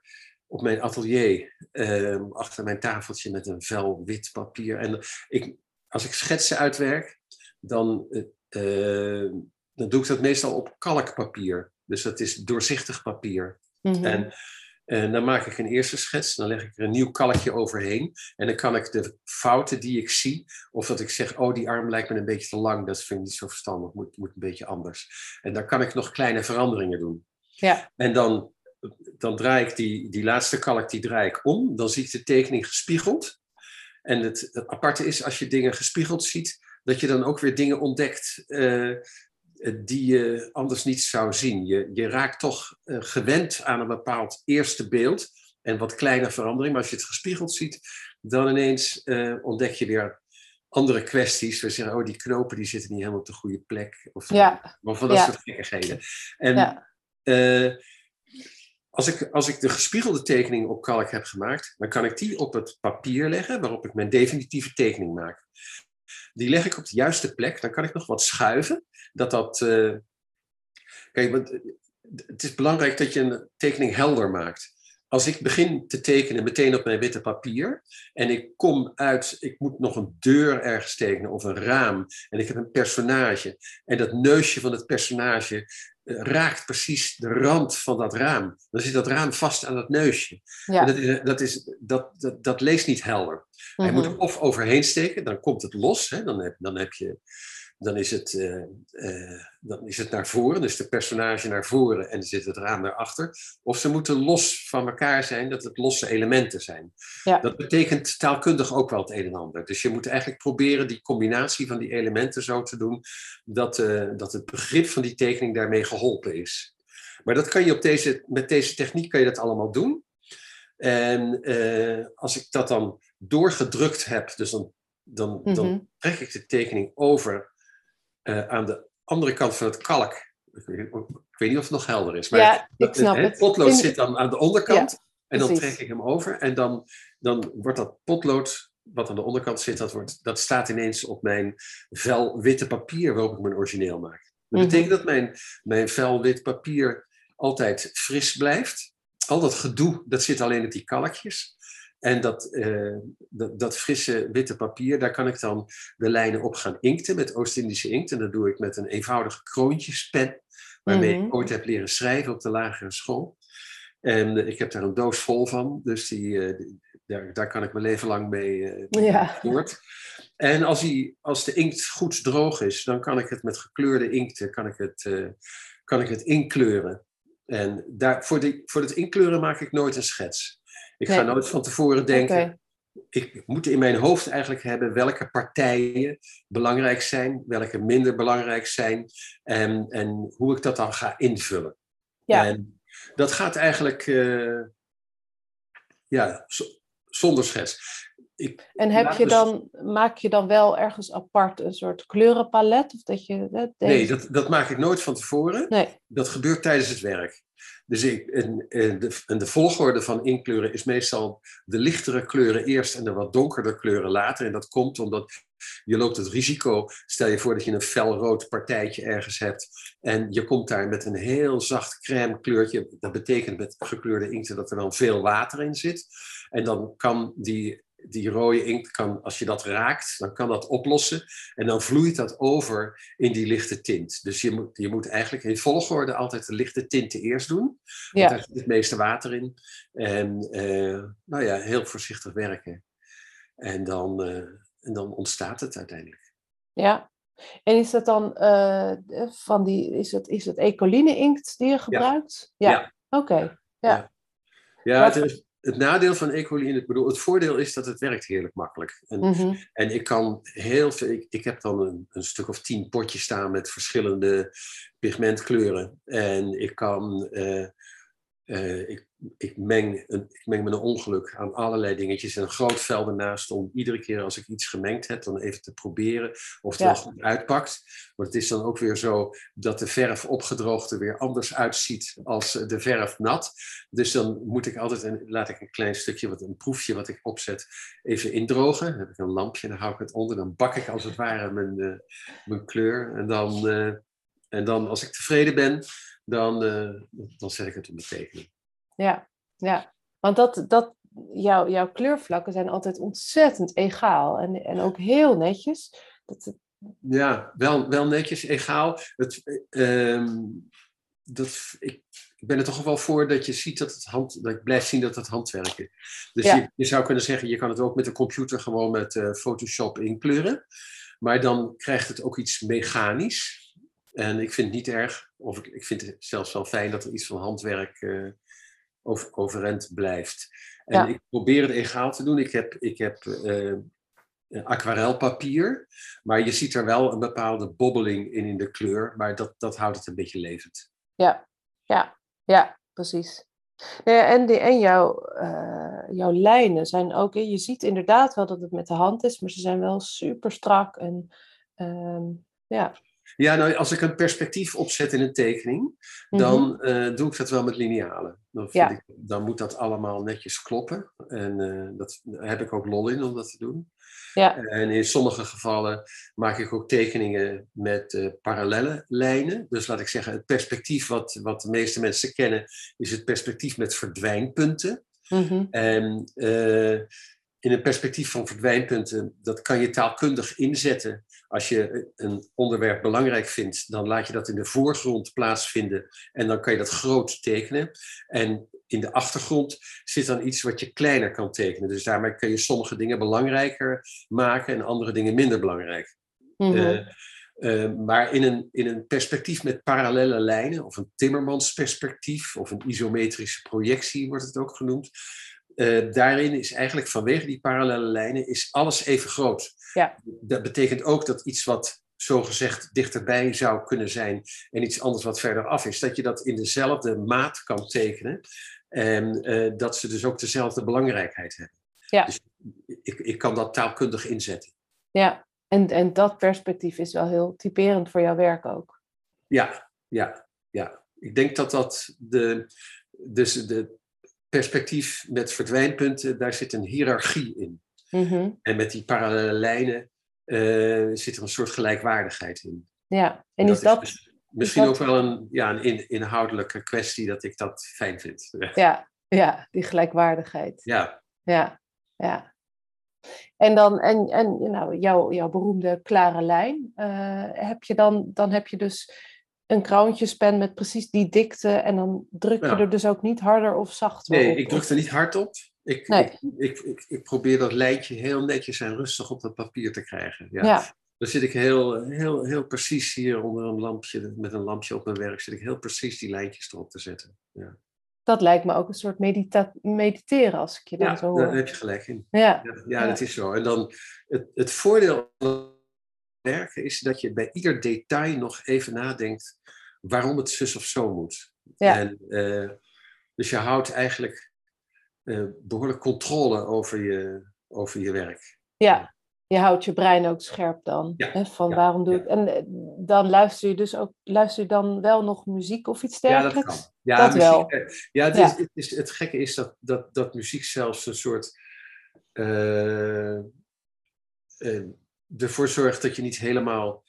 op mijn atelier, ehm, achter mijn tafeltje met een vel wit papier. En ik, als ik schetsen uitwerk, dan, uh, dan doe ik dat meestal op kalkpapier. Dus dat is doorzichtig papier. Mhm. En en dan maak ik een eerste schets, dan leg ik er een nieuw kalkje overheen. En dan kan ik de fouten die ik zie, of dat ik zeg, oh die arm lijkt me een beetje te lang, dat vind ik niet zo verstandig, moet, moet een beetje anders. En dan kan ik nog kleine veranderingen doen. Ja. En dan dan draai ik die, die laatste kalk die draai ik om. Dan zie ik de tekening gespiegeld. En het, aparte is, als je dingen gespiegeld ziet, dat je dan ook weer dingen ontdekt uh, die je anders niet zou zien. Je, je raakt toch uh, gewend aan een bepaald eerste beeld en wat kleine verandering. Maar als je het gespiegeld ziet, dan ineens uh, ontdek je weer andere kwesties. We zeggen, oh, die knopen die zitten niet helemaal op de goede plek. Of, ja. of van dat soort gekkigheden. En ja als ik, als ik de gespiegelde tekening op kalk heb gemaakt, dan kan ik die op het papier leggen waarop ik mijn definitieve tekening maak. Die leg ik op de juiste plek, dan kan ik nog wat schuiven. Dat dat. Uh... Kijk, want het is belangrijk dat je een tekening helder maakt. Als ik begin te tekenen meteen op mijn witte papier en ik kom uit, ik moet nog een deur ergens tekenen of een raam en ik heb een personage en dat neusje van het personage eh, raakt precies de rand van dat raam. Dan zit dat raam vast aan dat neusje. Ja. dat, is, dat, is, dat, dat, dat leest niet helder. Hij moet mhm. er of overheen steken, dan komt het los. Hè? Dan, heb, dan heb je dan is, het, uh, uh, dan is het naar voren, dus de personage naar voren en zit het raam daarachter. Of ze moeten los van elkaar zijn, dat het losse elementen zijn. Ja. Dat betekent taalkundig ook wel het een en ander. Dus je moet eigenlijk proberen die combinatie van die elementen zo te doen dat, uh, dat het begrip van die tekening daarmee geholpen is. Maar dat kan je op deze, met deze techniek kan je dat allemaal doen. En als ik dat dan doorgedrukt heb, dus dan, dan, dan mhm. trek ik de tekening over uh, aan de andere kant van het kalk. Ik weet, niet of het nog helder is. Maar ja. Het potlood zit dan aan de onderkant. en dan trek ik hem over. En dan, dan wordt dat potlood wat aan de onderkant zit, dat, wordt, dat staat ineens op mijn vel witte papier waarop ik mijn origineel maak. Dat mhm. betekent dat mijn, mijn vel wit papier altijd fris blijft. Al dat gedoe, dat zit alleen op die kalkjes. En dat, uh, dat, dat, frisse witte papier, daar kan ik dan de lijnen op gaan inkten met Oost-Indische inkt. En dat doe ik met een eenvoudige kroontjespen, waarmee ik mhm. ooit heb leren schrijven op de lagere school. En uh, ik heb daar een doos vol van, dus die, uh, daar, daar kan ik mijn leven lang mee ja. voort. En als, die, als de inkt goed droog is, dan kan ik het met gekleurde inkten kan ik het, kan ik het inkleuren. En daar, voor, die, voor het inkleuren maak ik nooit een schets. Ik ga nooit van tevoren denken. Ik moet in mijn hoofd eigenlijk hebben welke partijen belangrijk zijn, welke minder belangrijk zijn en, en hoe ik dat dan ga invullen. Ja. En dat gaat eigenlijk uh, ja, zonder schets. Ik en heb je dus dan, maak je dan wel ergens apart een soort kleurenpalet? Of dat je, deze... Nee, dat, dat maak ik nooit van tevoren. Nee. Dat gebeurt tijdens het werk. Dus ik, en, en, de, en de volgorde van inkleuren is meestal de lichtere kleuren eerst en de wat donkere kleuren later. En dat komt omdat je loopt het risico, stel je voor dat je een felrood partijtje ergens hebt en je komt daar met een heel zacht crème kleurtje. Dat betekent met gekleurde inkten dat er dan veel water in zit. En dan kan die die rode inkt kan, als je dat raakt, dan kan dat oplossen. En dan vloeit dat over in die lichte tint. Dus je moet, je moet eigenlijk in volgorde altijd de lichte tinten eerst doen. Want daar zit het meeste water in. En uh, nou ja, heel voorzichtig werken. En dan, uh, en dan ontstaat het uiteindelijk. Ja. En is dat dan uh, van die, is het, is het ecoline inkt die je gebruikt? Ja. ja. Oké. Okay. Ja. ja. het is, het nadeel van ecoline, ik bedoel, het voordeel is dat het werkt heerlijk makkelijk. En, mhm. en ik kan heel veel, ik, ik heb dan een, een, stuk of tien potjes staan met verschillende pigmentkleuren. En ik kan, uh, uh, ik ik meng, een, ik meng met een ongeluk aan allerlei dingetjes. En een groot vel ernaast om iedere keer als ik iets gemengd heb, dan even te proberen of het wel goed uitpakt. Want het is dan ook weer zo dat de verf opgedroogd er weer anders uitziet als de verf nat. Dus dan moet ik altijd, en laat ik een klein stukje, wat, een proefje wat ik opzet, even indrogen. Dan heb ik een lampje, dan hou ik het onder. Dan bak ik als het ware mijn, uh, mijn kleur. En dan, uh, en dan als ik tevreden ben, dan, uh, dan zet ik het op mijn tekening. Ja, ja. Want dat, dat, jouw, jouw kleurvlakken zijn altijd ontzettend egaal en, en ook heel netjes. Dat, Ja, wel, wel netjes, egaal. Het, uh, dat, ik, ik ben er toch wel voor dat je ziet dat het hand, dat je blijft zien dat het handwerk is. Dus je, je, zou kunnen zeggen, je kan het ook met de computer gewoon met uh, Photoshop inkleuren. Maar dan krijgt het ook iets mechanisch. En ik vind het niet erg, of ik, ik vind het zelfs wel fijn dat er iets van handwerk uh, over, overeind blijft. En ik probeer het egaal te doen. Ik heb, ik heb uh, aquarelpapier, maar je ziet er wel een bepaalde bobbeling in in de kleur, maar dat, dat houdt het een beetje levend. Ja, ja, ja, precies. Ja, en die, en jouw, uh, jouw lijnen zijn ook, je ziet inderdaad wel dat het met de hand is, maar ze zijn wel super strak en uh, ja. Ja, nou, als ik een perspectief opzet in een tekening, dan eh, doe ik dat wel met linealen. Dan, ik, dan moet dat allemaal netjes kloppen. En uh, dat, daar heb ik ook lol in om dat te doen. Ja. En in sommige gevallen maak ik ook tekeningen met uh, parallelle lijnen. Dus laat ik zeggen, het perspectief wat, wat de meeste mensen kennen, is het perspectief met verdwijnpunten. Mm En in een perspectief van verdwijnpunten, dat kan je taalkundig inzetten. Als je een onderwerp belangrijk vindt, dan laat je dat in de voorgrond plaatsvinden en dan kan je dat groot tekenen. En in de achtergrond zit dan iets wat je kleiner kan tekenen. Dus daarmee kun je sommige dingen belangrijker maken en andere dingen minder belangrijk. Mm maar in een, in een perspectief met parallele lijnen, of een Timmermans perspectief, of een isometrische projectie wordt het ook genoemd, uh, daarin is eigenlijk vanwege die parallele lijnen is alles even groot. Ja. Dat betekent ook dat iets wat zogezegd dichterbij zou kunnen zijn en iets anders wat verder af is, dat je dat in dezelfde maat kan tekenen en uh, dat ze dus ook dezelfde belangrijkheid hebben. Ja. Dus ik, ik kan dat taalkundig inzetten. Ja, en, en dat perspectief is wel heel typerend voor jouw werk ook. Ja, ja, ja. Ik denk dat dat de, dus de perspectief met verdwijnpunten, daar zit een hiërarchie in. Mhm. En met die parallele lijnen uh, zit er een soort gelijkwaardigheid in. Ja, en, is dat... Dus misschien ook wel een, ja, een in, inhoudelijke kwestie dat ik dat fijn vind. Ja, ja die gelijkwaardigheid. Ja. Ja, ja. En dan, en, en nou, jouw, jouw beroemde klare lijn, uh, heb je dan, dan heb je dus een kroontjespen met precies die dikte en dan druk je er dus ook niet harder of zachter nee, op. Nee, ik druk er niet hard op. Ik, ik, ik, ik, probeer dat lijntje heel netjes en rustig op dat papier te krijgen. Ja. ja. Dan zit ik heel, heel, heel precies hier onder een lampje, met een lampje op mijn werk, zit ik heel precies die lijntjes erop te zetten. Ja. Dat lijkt me ook een soort mediteren als ik je dan zo hoor. daar heb je gelijk in. Ja, ja, ja, dat is zo. En dan het, het voordeel werken is dat je bij ieder detail nog even nadenkt waarom het zus of zo moet. Ja. En, uh, dus je houdt eigenlijk uh, behoorlijk controle over je, over je werk. Ja, je houdt je brein ook scherp dan. Ja. Hè, van waarom doe ik. En eh, dan luister je dus ook, luister je dan wel nog muziek of iets dergelijks? Ja, dat kan. Ja, dat muziek, wel. Ja, het, Is, het, is, het gekke is dat, dat, dat muziek zelfs een soort. Uh, ervoor zorgt dat je niet helemaal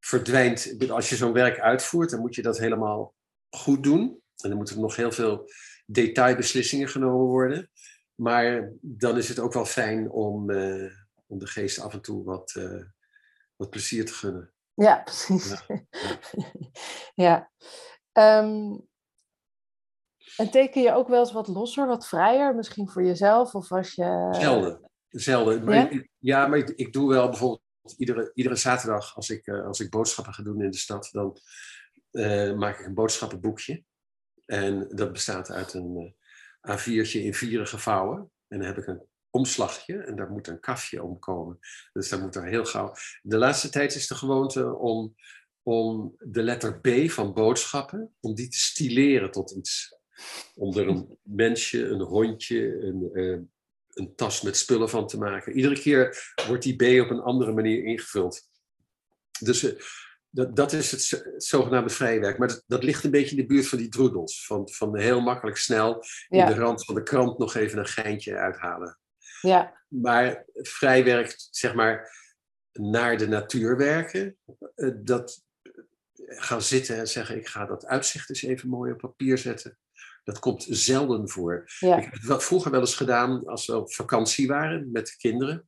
verdwijnt. Als je zo'n werk uitvoert, dan moet je dat helemaal goed doen. En dan moeten er nog heel veel detailbeslissingen genomen worden. Maar dan is het ook wel fijn om, uh, om de geest af en toe wat, uh, wat plezier te gunnen. Ja, precies. Ja. ja. Um, en teken je ook wel eens wat losser, wat vrijer, misschien voor jezelf? Of als je... Zelden. Zelden. Maar ja? Ik, ja, maar ik, ik, doe wel bijvoorbeeld iedere, iedere zaterdag als ik, uh, als ik boodschappen ga doen in de stad, dan uh, maak ik een boodschappenboekje. En dat bestaat uit een uh, A4'tje in vieren gevouwen. En dan heb ik een omslagje en daar moet een kafje om komen. Dus daar moet er heel gauw. De laatste tijd is de gewoonte om, om de letter B van boodschappen, om die te stileren tot iets. Om er een mensje, een hondje, een, een tas met spullen van te maken. Iedere keer wordt die B op een andere manier ingevuld. Dus uh, dat, dat is het zogenaamde vrijwerk. Maar dat, dat, ligt een beetje in de buurt van die droedels. Van, van heel makkelijk snel in de rand van de krant nog even een geintje uithalen. Ja. Maar vrijwerk, zeg maar, naar de natuur werken, uh, dat gaan zitten en zeggen: ik ga dat uitzicht eens even mooi op papier zetten. Dat komt zelden voor. Ik heb het vroeger wel eens gedaan als we op vakantie waren met de kinderen.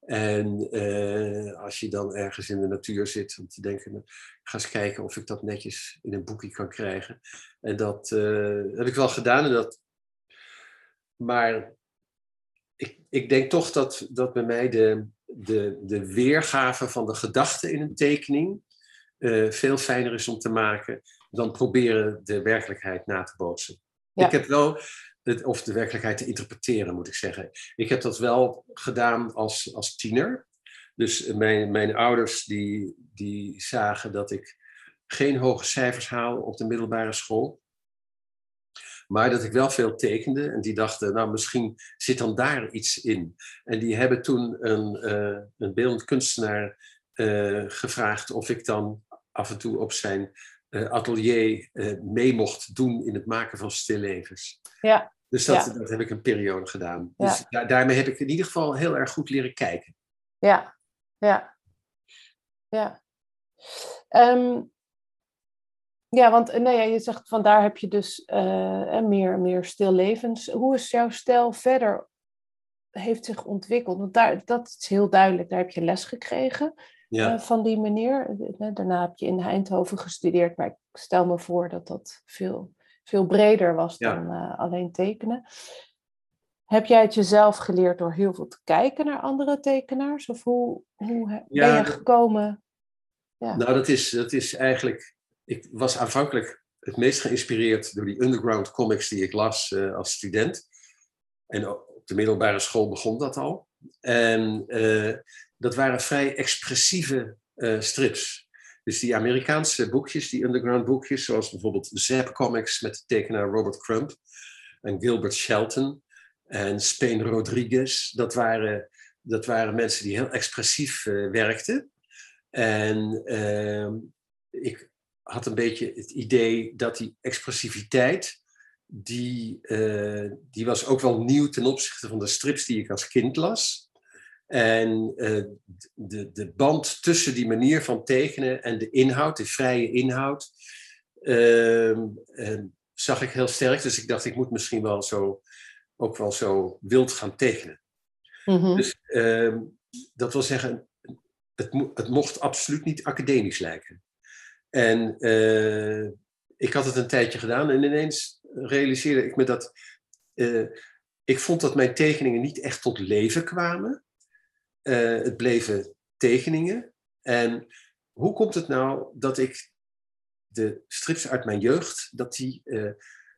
En uh, als je dan ergens in de natuur zit om te denken, ga eens kijken of ik dat netjes in een boekje kan krijgen. En dat uh, heb ik wel gedaan. En dat, maar ik, ik denk toch dat, dat bij mij de, de, de weergave van de gedachte in een tekening uh, veel fijner is om te maken dan proberen de werkelijkheid na te bootsen. Ik heb wel, het, of de werkelijkheid te interpreteren moet ik zeggen. Ik heb dat wel gedaan als, als tiener. Dus mijn, mijn ouders die, die zagen dat ik geen hoge cijfers haalde op de middelbare school. Maar dat ik wel veel tekende. En die dachten, nou misschien zit dan daar iets in. En die hebben toen een, uh, een beeldend kunstenaar uh, gevraagd of ik dan af en toe op zijn atelier mee mocht doen in het maken van stillevens. Ja. Dus dat, dat heb ik een periode gedaan. Dus daarmee heb ik in ieder geval heel erg goed leren kijken. Ja, ja, ja. Um, ja, want nee, ja, je zegt vandaar heb je dus uh, meer, meer stillevens. Hoe is jouw stijl verder heeft zich ontwikkeld? Want daar, dat is heel duidelijk. Daar heb je les gekregen ja. uh, van die meneer. Daarna heb je in Eindhoven gestudeerd, maar ik stel me voor dat dat veel, veel breder was dan uh, alleen tekenen. Heb jij het jezelf geleerd door heel veel te kijken naar andere tekenaars? Of hoe, hoe ben je gekomen? Ja. Nou, dat is, dat is eigenlijk. Ik was aanvankelijk het meest geïnspireerd door die underground comics die ik las uh, als student. En op de middelbare school begon dat al. En uh, dat waren vrij expressieve uh, strips. Dus die Amerikaanse boekjes, die underground boekjes, zoals bijvoorbeeld Zap Comics met de tekenaar Robert Crump en Gilbert Shelton en Spain Rodriguez, dat waren, dat waren mensen die heel expressief uh, werkten. En uh, ik had een beetje het idee dat die expressiviteit, die, uh, die was ook wel nieuw ten opzichte van de strips die ik als kind las. En uh, de, de band tussen die manier van tekenen en de inhoud, de vrije inhoud, uh, zag ik heel sterk. Dus ik dacht, ik moet misschien wel zo ook wel zo wild gaan tekenen. Mm Dus uh, dat wil zeggen, het, mo het, mocht absoluut niet academisch lijken. En uh, ik had het een tijdje gedaan en ineens realiseerde ik me dat uh, ik vond dat mijn tekeningen niet echt tot leven kwamen. Eh, het bleven tekeningen. En hoe komt het nou dat ik de strips uit mijn jeugd, dat die,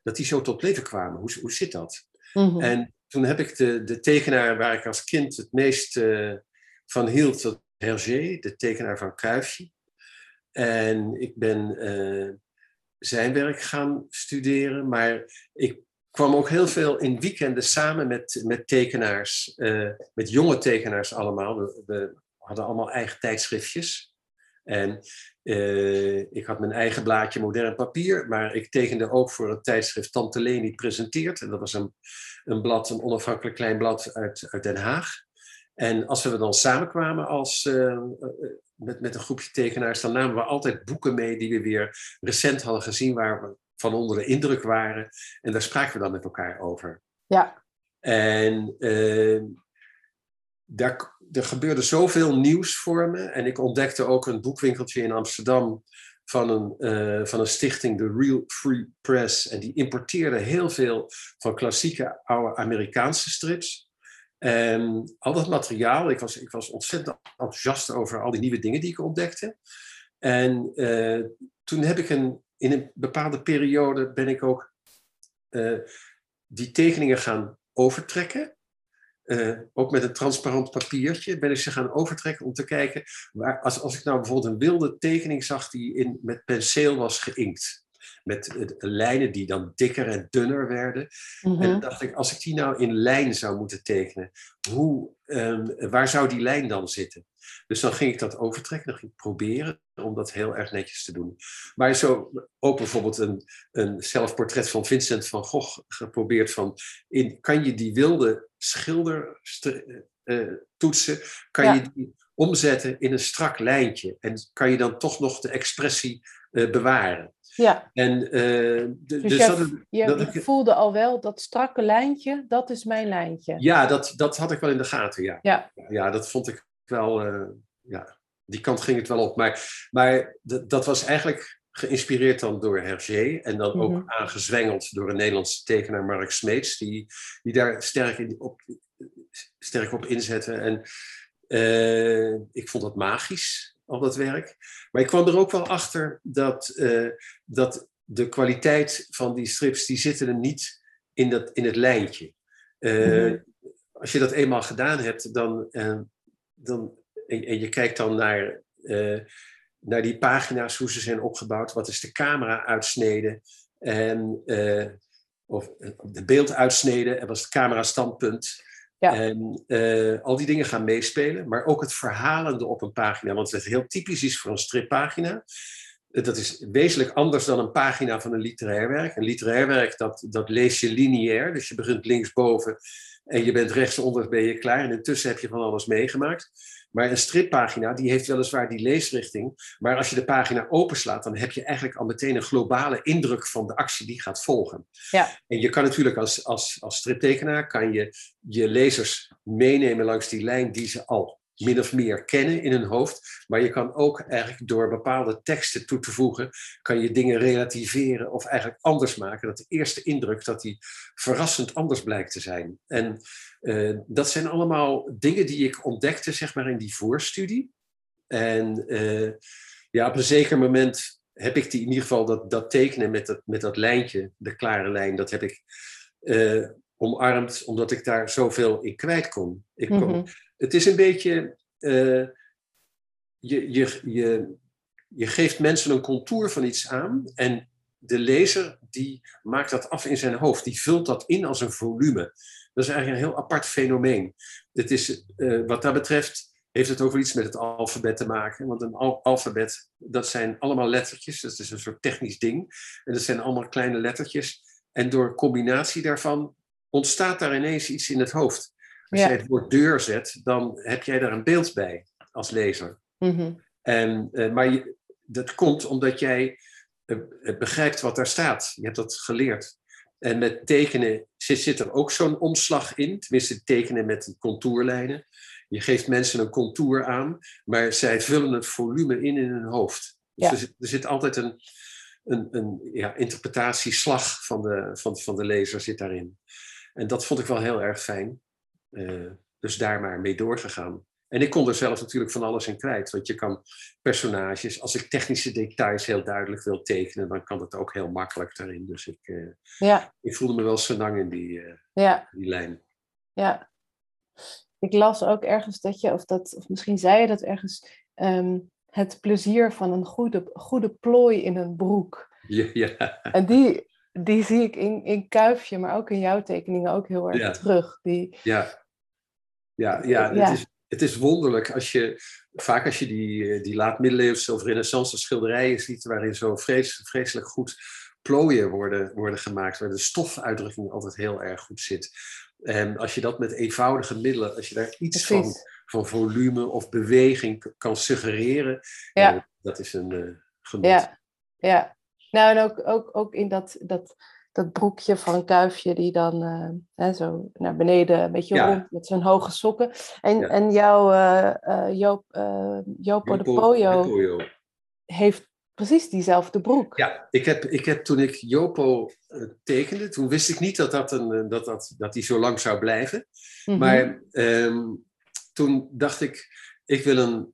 dat die zo tot leven kwamen? Hoe, hoe zit dat? Mhm. En toen heb ik de, de tekenaar waar ik als kind het meest uh, van hield, dat Hergé, de tekenaar van Kruifje. En ik ben zijn werk gaan studeren, maar ik kwam ook heel veel in weekenden samen met, met tekenaars, uh, met jonge tekenaars allemaal. We, hadden allemaal eigen tijdschriftjes. En uh, ik had mijn eigen blaadje modern papier, maar ik tekende ook voor het tijdschrift Tante Leni presenteert. En dat was een, een blad, een onafhankelijk klein blad uit, uit Den Haag. En als we dan samenkwamen als, uh, met, met een groepje tekenaars, dan namen we altijd boeken mee die we weer recent hadden gezien, waar we van onder de indruk waren. En daar spraken we dan met elkaar over. Ja. En uh, daar, er gebeurde zoveel nieuws voor me. En ik ontdekte ook een boekwinkeltje in Amsterdam van een, uh, van een stichting, de Real Free Press. En die importeerde heel veel van klassieke oude Amerikaanse strips. En al dat materiaal, ik was, ik was ontzettend enthousiast over al die nieuwe dingen die ik ontdekte. En uh, toen heb ik een, in een bepaalde periode ben ik ook uh, die tekeningen gaan overtrekken. Uh, ook met een transparant papiertje ben ik ze gaan overtrekken om te kijken. Als, als ik nou bijvoorbeeld een wilde tekening zag die in, met penseel was geïnkt. Met lijnen die dan dikker en dunner werden. Mm -hmm. En dan dacht ik, als ik die nou in lijn zou moeten tekenen, hoe, um, waar zou die lijn dan zitten? Dus dan ging ik dat overtrekken, dan ging ik proberen om dat heel erg netjes te doen. Maar zo ook bijvoorbeeld een, een zelfportret van Vincent van Gogh geprobeerd van, in, kan je die wilde schilder uh, toetsen, kan ja. je die omzetten in een strak lijntje en kan je dan toch nog de expressie uh, bewaren. Ja. En, uh, de, dus, dus jij, dat, je dat ik, voelde al wel dat strakke lijntje, dat is mijn lijntje. Ja, dat, dat had ik wel in de gaten, ja. Ja, ja dat vond ik wel, uh, ja, die kant ging het wel op. Maar, maar dat was eigenlijk geïnspireerd dan door Hergé en dan ook mm -hmm. aangezwengeld door een Nederlandse tekenaar, Mark Smeets, die, die daar sterk, in, op, sterk op inzette. En uh, ik vond dat magisch, al dat werk. Maar ik kwam er ook wel achter dat, uh, dat de kwaliteit van die strips, die zitten er niet in, dat, in het lijntje. Uh, mm -hmm. Als je dat eenmaal gedaan hebt, dan, dan, en, en, je kijkt dan naar naar die pagina's, hoe ze zijn opgebouwd. Wat is de camera-uitsnede? En, uh, of de beelduitsnede en wat is het camera-standpunt? Ja. En uh, al die dingen gaan meespelen. Maar ook het verhalende op een pagina. Want het heel typisch is voor een strippagina. dat is wezenlijk anders dan een pagina van een literair werk. Een literair werk, dat, dat lees je lineair. Dus je begint linksboven en je bent rechtsonder, ben je klaar. En intussen heb je van alles meegemaakt. Maar een strippagina, die heeft weliswaar die leesrichting. Maar als je de pagina openslaat, dan heb je eigenlijk al meteen een globale indruk van de actie die gaat volgen. Ja. En je kan natuurlijk als, als, als striptekenaar, kan je je lezers meenemen langs die lijn die ze al min of meer kennen in hun hoofd. Maar je kan ook eigenlijk door bepaalde teksten toe te voegen, kan je dingen relativeren of eigenlijk anders maken. Dat de eerste indruk, dat die verrassend anders blijkt te zijn. En uh, dat zijn allemaal dingen die ik ontdekte, zeg maar, in die voorstudie. En uh, ja, op een zeker moment heb ik die, in ieder geval dat, dat tekenen met dat, met dat lijntje, de klare lijn, dat heb ik uh, omarmd, omdat ik daar zoveel in kwijt kon. Ik -hmm. Het is een beetje, je, je, je, je geeft mensen een contour van iets aan en de lezer die maakt dat af in zijn hoofd, die vult dat in als een volume. Dat is eigenlijk een heel apart fenomeen. Het is, uh, wat dat betreft heeft het ook wel iets met het alfabet te maken. Want een al alfabet, dat zijn allemaal lettertjes. Dat is een soort technisch ding. En dat zijn allemaal kleine lettertjes. En door combinatie daarvan ontstaat daar ineens iets in het hoofd. Als ja. jij het woord deur zet, dan heb jij daar een beeld bij als lezer. Mm -hmm. en, uh, maar je, dat komt omdat jij uh, begrijpt wat daar staat. Je hebt dat geleerd. En met tekenen zit, zit er ook zo'n omslag in. Tenminste, tekenen met contourlijnen. Je geeft mensen een contour aan, maar zij vullen het volume in in hun hoofd. Dus Ja. er, zit, er zit altijd een, een, een ja, interpretatieslag van de, van, van de lezer zit daarin. En dat vond ik wel heel erg fijn. Uh, dus daar maar mee doorgegaan. En ik kon er zelf natuurlijk van alles in kwijt. Want je kan personages, als ik technische details heel duidelijk wil tekenen, dan kan het ook heel makkelijk daarin. Dus ik, uh, Ja, ik voelde me wel senang in die, uh, ja, die lijn. ja. Ik las ook ergens dat je, of, dat, of misschien zei je dat ergens, ehm, het plezier van een goede, goede plooi in een broek. Ja, ja. En die, die zie ik in, in Kuifje, maar ook in jouw tekeningen ook heel erg Ja. terug. Die, Ja, ja, ja, Ja. Het, is, het is wonderlijk als je, vaak als je die, eh, die laat-middeleeuwse of renaissance schilderijen ziet, waarin zo vrees, vreselijk goed plooien worden, worden gemaakt, waar de stofuitdrukking altijd heel erg goed zit. En als je dat met eenvoudige middelen, als je daar iets van, precies. van volume of beweging kan suggereren, Ja. eh, dat is een eh genot. Ja, ja. Nou, en ook, ook, ook in dat, dat, dat broekje van een kuifje die dan eh, hè, zo naar beneden een beetje Ja. rond met zijn hoge sokken. En, Ja. en jouw eh, Joop, Jopo de Poyo de Poyo. heeft precies diezelfde broek. Ja, ik heb, ik heb toen ik Jopo tekende, toen wist ik niet dat, dat, een, dat, dat, dat die zo lang zou blijven. Mhm. Maar ehm, toen dacht ik, ik wil een.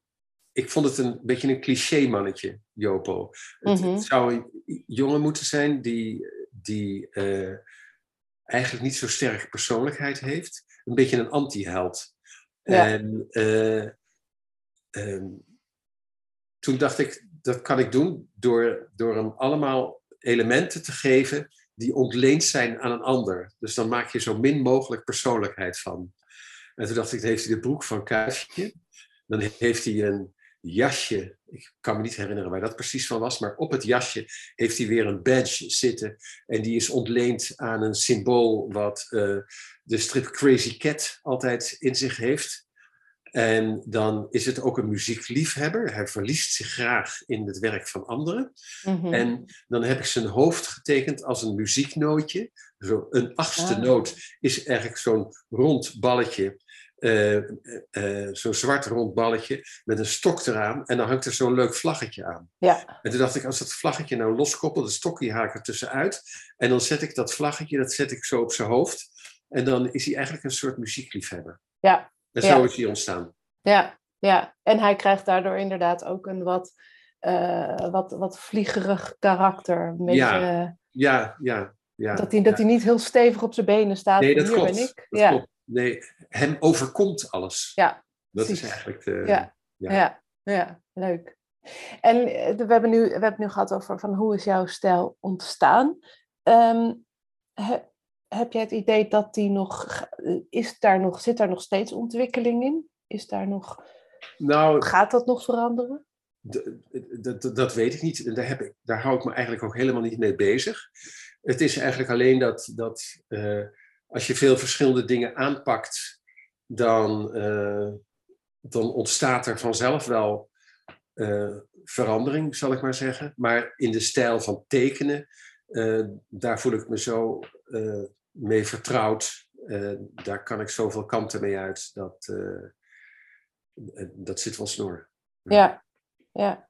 Ik vond het een beetje een cliché mannetje, Jopo. Het, Mhm. het zou een jongen moeten zijn die, die eh, eigenlijk niet zo sterke persoonlijkheid heeft. Een beetje een anti-held. Ja. En eh, ehm, toen dacht ik, dat kan ik doen door, door hem allemaal elementen te geven die ontleend zijn aan een ander. Dus dan maak je zo min mogelijk persoonlijkheid van. En toen dacht ik, dan heeft hij de broek van Kuifje. Dan heeft hij een jasje. Ik kan me niet herinneren waar dat precies van was. Maar op het jasje heeft hij weer een badge zitten. En die is ontleend aan een symbool wat eh, de strip Crazy Cat altijd in zich heeft. En dan is het ook een muziekliefhebber. Hij verliest zich graag in het werk van anderen. Mhm. En dan heb ik zijn hoofd getekend als een muzieknootje. Zo een achtste Ah. noot is eigenlijk zo'n rond balletje. Eh, eh, zo'n zwart rond balletje met een stok eraan. En dan hangt er zo'n leuk vlaggetje aan. Ja, En toen dacht ik, als dat vlaggetje nou loskoppelt, de stokje haak er tussenuit. En dan zet ik dat vlaggetje, dat zet ik zo op zijn hoofd. En dan is hij eigenlijk een soort muziekliefhebber. ja, En Ja. zo is hij ontstaan. ja, ja. En hij krijgt daardoor inderdaad ook een wat, eh, wat, wat vliegerig karakter. Ja. Ja, ja, ja. dat, hij, dat hij niet heel stevig op zijn benen staat. Nee, dat Hier klopt. ben ik. Dat ja. klopt. Nee, hem overkomt alles. Ja, dat precies. is eigenlijk de... Ja. Ja. Ja. Ja, leuk. En eh, we hebben, nu, we hebben het nu gehad over van hoe is jouw stijl ontstaan. He- heb jij het idee dat die nog, is daar nog, zit daar nog steeds ontwikkeling in? Is daar nog, Nou, gaat dat nog veranderen? dat, dat weet ik niet. En daar, heb ik, daar hou ik me eigenlijk ook helemaal niet mee bezig. Het is eigenlijk alleen dat, dat uh, als je veel verschillende dingen aanpakt, dan, uh, dan ontstaat er vanzelf wel uh, verandering, zal ik maar zeggen. Maar in de stijl van tekenen, daar voel ik me zo mee vertrouwd. daar kan ik zoveel kanten mee uit. Dat, dat zit wel snor. Ja, ja.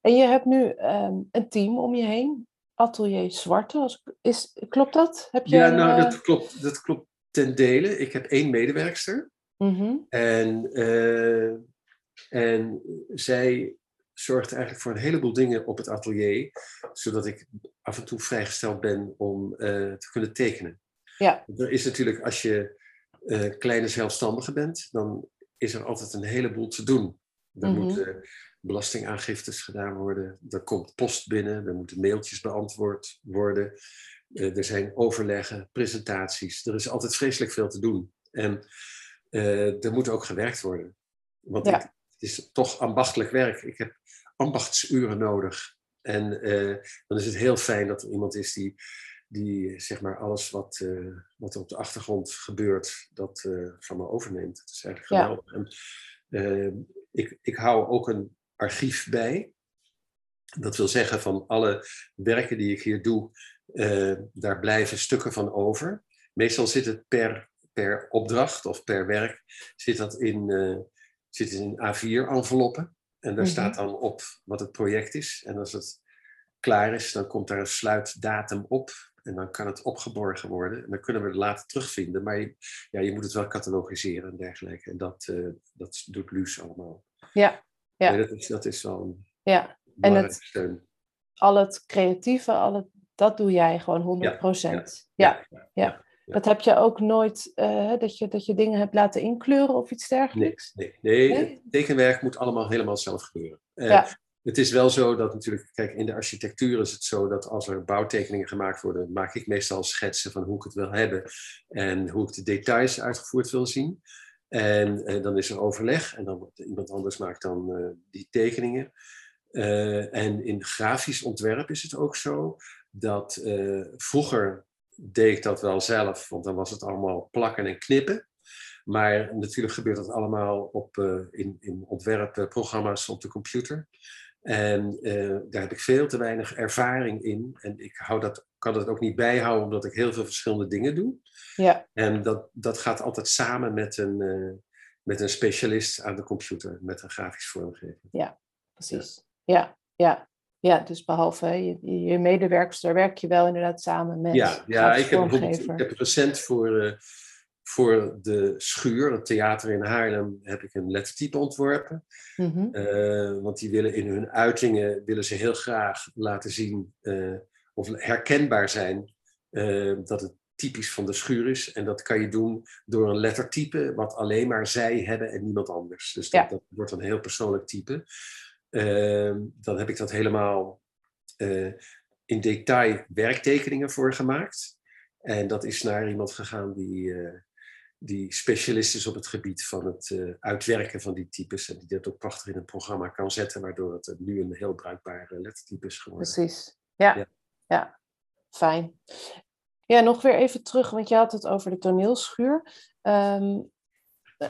En je hebt nu um, een team om je heen. Atelier Zwarte. Is, klopt dat? Heb je ja, nou, dat, klopt, dat klopt ten dele. Ik heb één medewerkster. Mm en, uh, en zij zorgt eigenlijk voor een heleboel dingen op het atelier, zodat ik af en toe vrijgesteld ben om uh, te kunnen tekenen. Ja. Er is natuurlijk, als je uh, kleine zelfstandige bent, dan is er altijd een heleboel te doen. Er mm -hmm. moeten belastingaangiftes gedaan worden, er komt post binnen, er moeten mailtjes beantwoord worden, uh, er zijn overleggen, presentaties. Er is altijd vreselijk veel te doen. En uh, er moet ook gewerkt worden. Want ja. het is toch ambachtelijk werk. Ik heb ambachtsuren nodig. En uh, dan is het heel fijn dat er iemand is die, die zeg maar alles wat, uh, wat er op de achtergrond gebeurt, dat van me overneemt. Dat is eigenlijk geweldig. Ja. En, ik, ik hou ook een archief bij. Dat wil zeggen van alle werken die ik hier doe, daar blijven stukken van over. Meestal zit het per, per opdracht of per werk zit dat in, zit in A4-enveloppen. En daar staat mhm. dan op wat het project is. En als het klaar is, dan komt daar een sluitdatum op. En dan kan het opgeborgen worden. En dan kunnen we het later terugvinden. Maar je, ja, je moet het wel catalogiseren en dergelijke. En dat, uh, dat doet Luus allemaal. Ja, ja. Nee, dat, is, dat is wel een ja. en het, steun. Al het creatieve, al het, dat doe jij gewoon 100%. Ja, ja, ja. Dat heb je ook nooit, uh, dat, je, dat je dingen hebt laten inkleuren of iets dergelijks? Nee, nee, nee, tekenwerk moet allemaal helemaal zelf gebeuren. Uh, ja. Het is wel zo dat natuurlijk, kijk, in de architectuur is het zo dat als er bouwtekeningen gemaakt worden, maak ik meestal schetsen van hoe ik het wil hebben en hoe ik de details uitgevoerd wil zien. En uh, dan is er overleg en dan iemand anders maakt dan die tekeningen. en in grafisch ontwerp is het ook zo dat vroeger deed ik dat wel zelf, want dan was het allemaal plakken en knippen. Maar natuurlijk gebeurt dat allemaal op, in, in ontwerpprogramma's op de computer. En uh, daar heb ik veel te weinig ervaring in. En ik hou dat, kan dat ook niet bijhouden, omdat ik heel veel verschillende dingen doe. Ja. En dat, dat gaat altijd samen met een, uh, met een specialist aan de computer, met een grafisch vormgever. Ja, precies. Ja, ja. Ja, dus behalve je, je medewerkers, daar werk je wel inderdaad samen met. Ja, ja ik, heb ik heb recent voor, uh, voor de Schuur, het theater in Haarlem, heb ik een lettertype ontworpen. Mm -hmm. uh, want die willen in hun uitingen willen ze heel graag laten zien uh, of herkenbaar zijn dat het typisch van de schuur is. En dat kan je doen door een lettertype wat alleen maar zij hebben en niemand anders. Dus dat, ja. dat wordt een heel persoonlijk type. Dan heb ik dat helemaal in detail werktekeningen voor gemaakt. En dat is naar iemand gegaan die, uh, die specialist is op het gebied van het uh, uitwerken van die types. En die dat ook prachtig in een programma kan zetten, waardoor het nu een heel bruikbaar lettertype is geworden. Precies, ja. ja. ja. Fijn. Ja, nog weer even terug, want je had het over de toneelschuur. Um,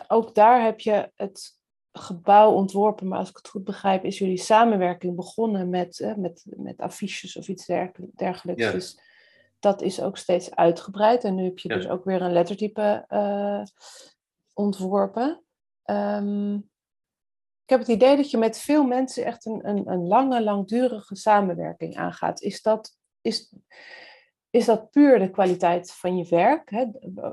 ook daar heb je het gebouw ontworpen, maar als ik het goed begrijp, is jullie samenwerking begonnen met, eh, met, met affiches of iets dergelijks. Dus dat is ook steeds uitgebreid. En nu heb je dus ook weer een lettertype uh, ontworpen. Um, ik heb het idee dat je met veel mensen echt een, een, een lange, langdurige samenwerking aangaat. Is dat, is, is dat puur de kwaliteit van je werk? Hè?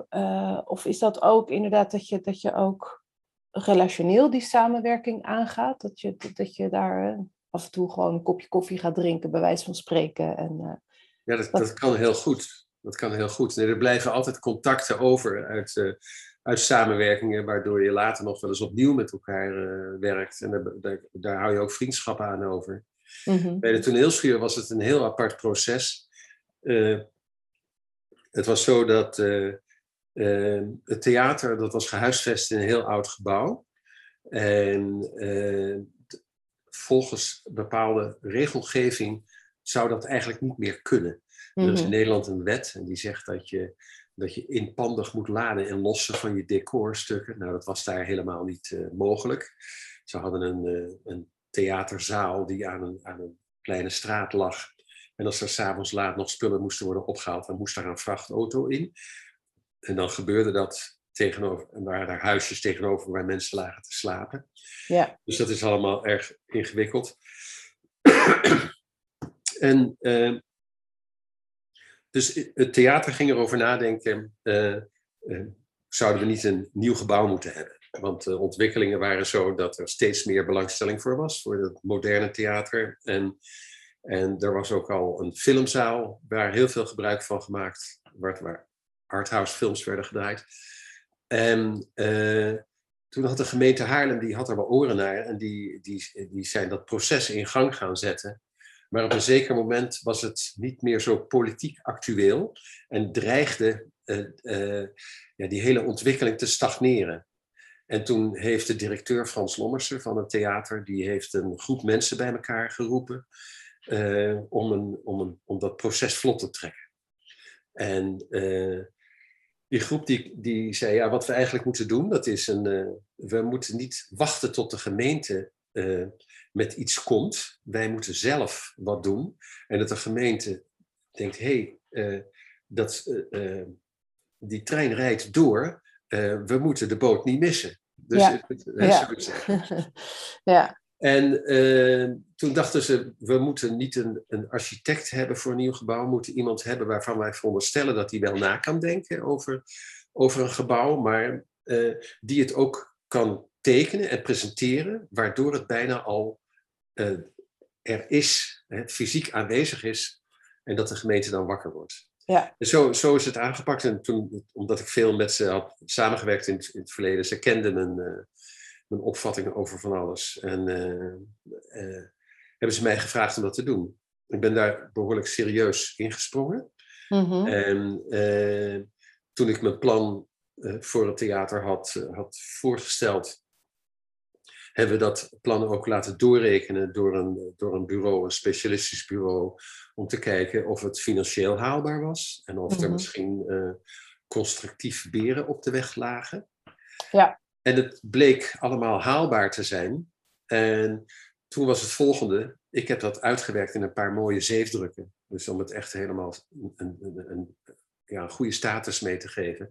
Uh, of is dat ook inderdaad dat je, dat je ook relationeel die samenwerking aangaat. Dat je, dat je daar eh, af en toe gewoon een kopje koffie gaat drinken, bij wijze van spreken. En, ja, dat, dat, kan heel goed. Dat kan heel goed. Nee, er blijven altijd contacten over uit, uh, uit samenwerkingen, waardoor je later nog wel eens opnieuw met elkaar werkt. En daar, daar, daar, hou je ook vriendschappen aan over. Mm -hmm. Bij de toneelschuur was het een heel apart proces. het was zo dat het theater dat was gehuisvest in een heel oud gebouw. En volgens bepaalde regelgeving zou dat eigenlijk niet meer kunnen. Er is in Mhm. Nederland een wet en die zegt dat je, dat je inpandig moet laden en lossen van je decorstukken. Nou, dat was daar helemaal niet eh, mogelijk. Ze hadden een, eh, een theaterzaal die aan een, aan een kleine straat lag. En als er s'avonds laat nog spullen moesten worden opgehaald, dan moest daar een vrachtauto in. En dan gebeurde dat tegenover, en waren daar huisjes tegenover waar mensen lagen te slapen. Ja. Dus dat is allemaal erg ingewikkeld. En eh, dus het theater ging erover nadenken, eh, eh, zouden we niet een nieuw gebouw moeten hebben? Want de ontwikkelingen waren zo dat er steeds meer belangstelling voor was, voor het moderne theater. En, en er was ook al een filmzaal waar heel veel gebruik van gemaakt werd, waar arthouse films werden gedraaid. En toen had de gemeente Haarlem, die had er wel oren naar en die, die, die zijn dat proces in gang gaan zetten. Maar op een zeker moment was het niet meer zo politiek actueel en dreigde eh, eh, ja, die hele ontwikkeling te stagneren. En toen heeft de directeur Frans Lommersen van het theater, die heeft een groep mensen bij elkaar geroepen eh, om, een, om, een, om dat proces vlot te trekken. En die groep die, die zei, ja, wat we eigenlijk moeten doen, dat is een, we moeten niet wachten tot de gemeente met iets komt. Wij moeten zelf wat doen. En dat de gemeente denkt, hé, hey, eh, dat, eh, eh, die trein rijdt door, we moeten de boot niet missen. Dus, Ja. het- Ja. ja. En toen dachten ze, we moeten niet een, een architect hebben voor een nieuw gebouw, we moeten iemand hebben waarvan wij veronderstellen dat hij wel na kan denken over, over een gebouw, maar die het ook kan tekenen en presenteren, waardoor het bijna al eh, er is, hè, fysiek aanwezig is, en dat de gemeente dan wakker wordt. Ja. En zo, zo is het aangepakt. En toen, omdat ik veel met ze had samengewerkt in het, in het verleden, ze kenden mijn, eh, mijn opvattingen over van alles. En eh, hebben ze mij gevraagd om dat te doen. Ik ben daar behoorlijk serieus ingesprongen. Mhm. En toen ik mijn plan voor het theater had, had voorgesteld, hebben we dat plan ook laten doorrekenen door een, door een bureau, een specialistisch bureau, om te kijken of het financieel haalbaar was en of er Mhm. misschien eh, constructief beren op de weg lagen. Ja. En het bleek allemaal haalbaar te zijn. En toen was het volgende. Ik heb dat uitgewerkt in een paar mooie zeefdrukken. Dus om het echt helemaal een, een, een, een- ja, een goede status mee te geven.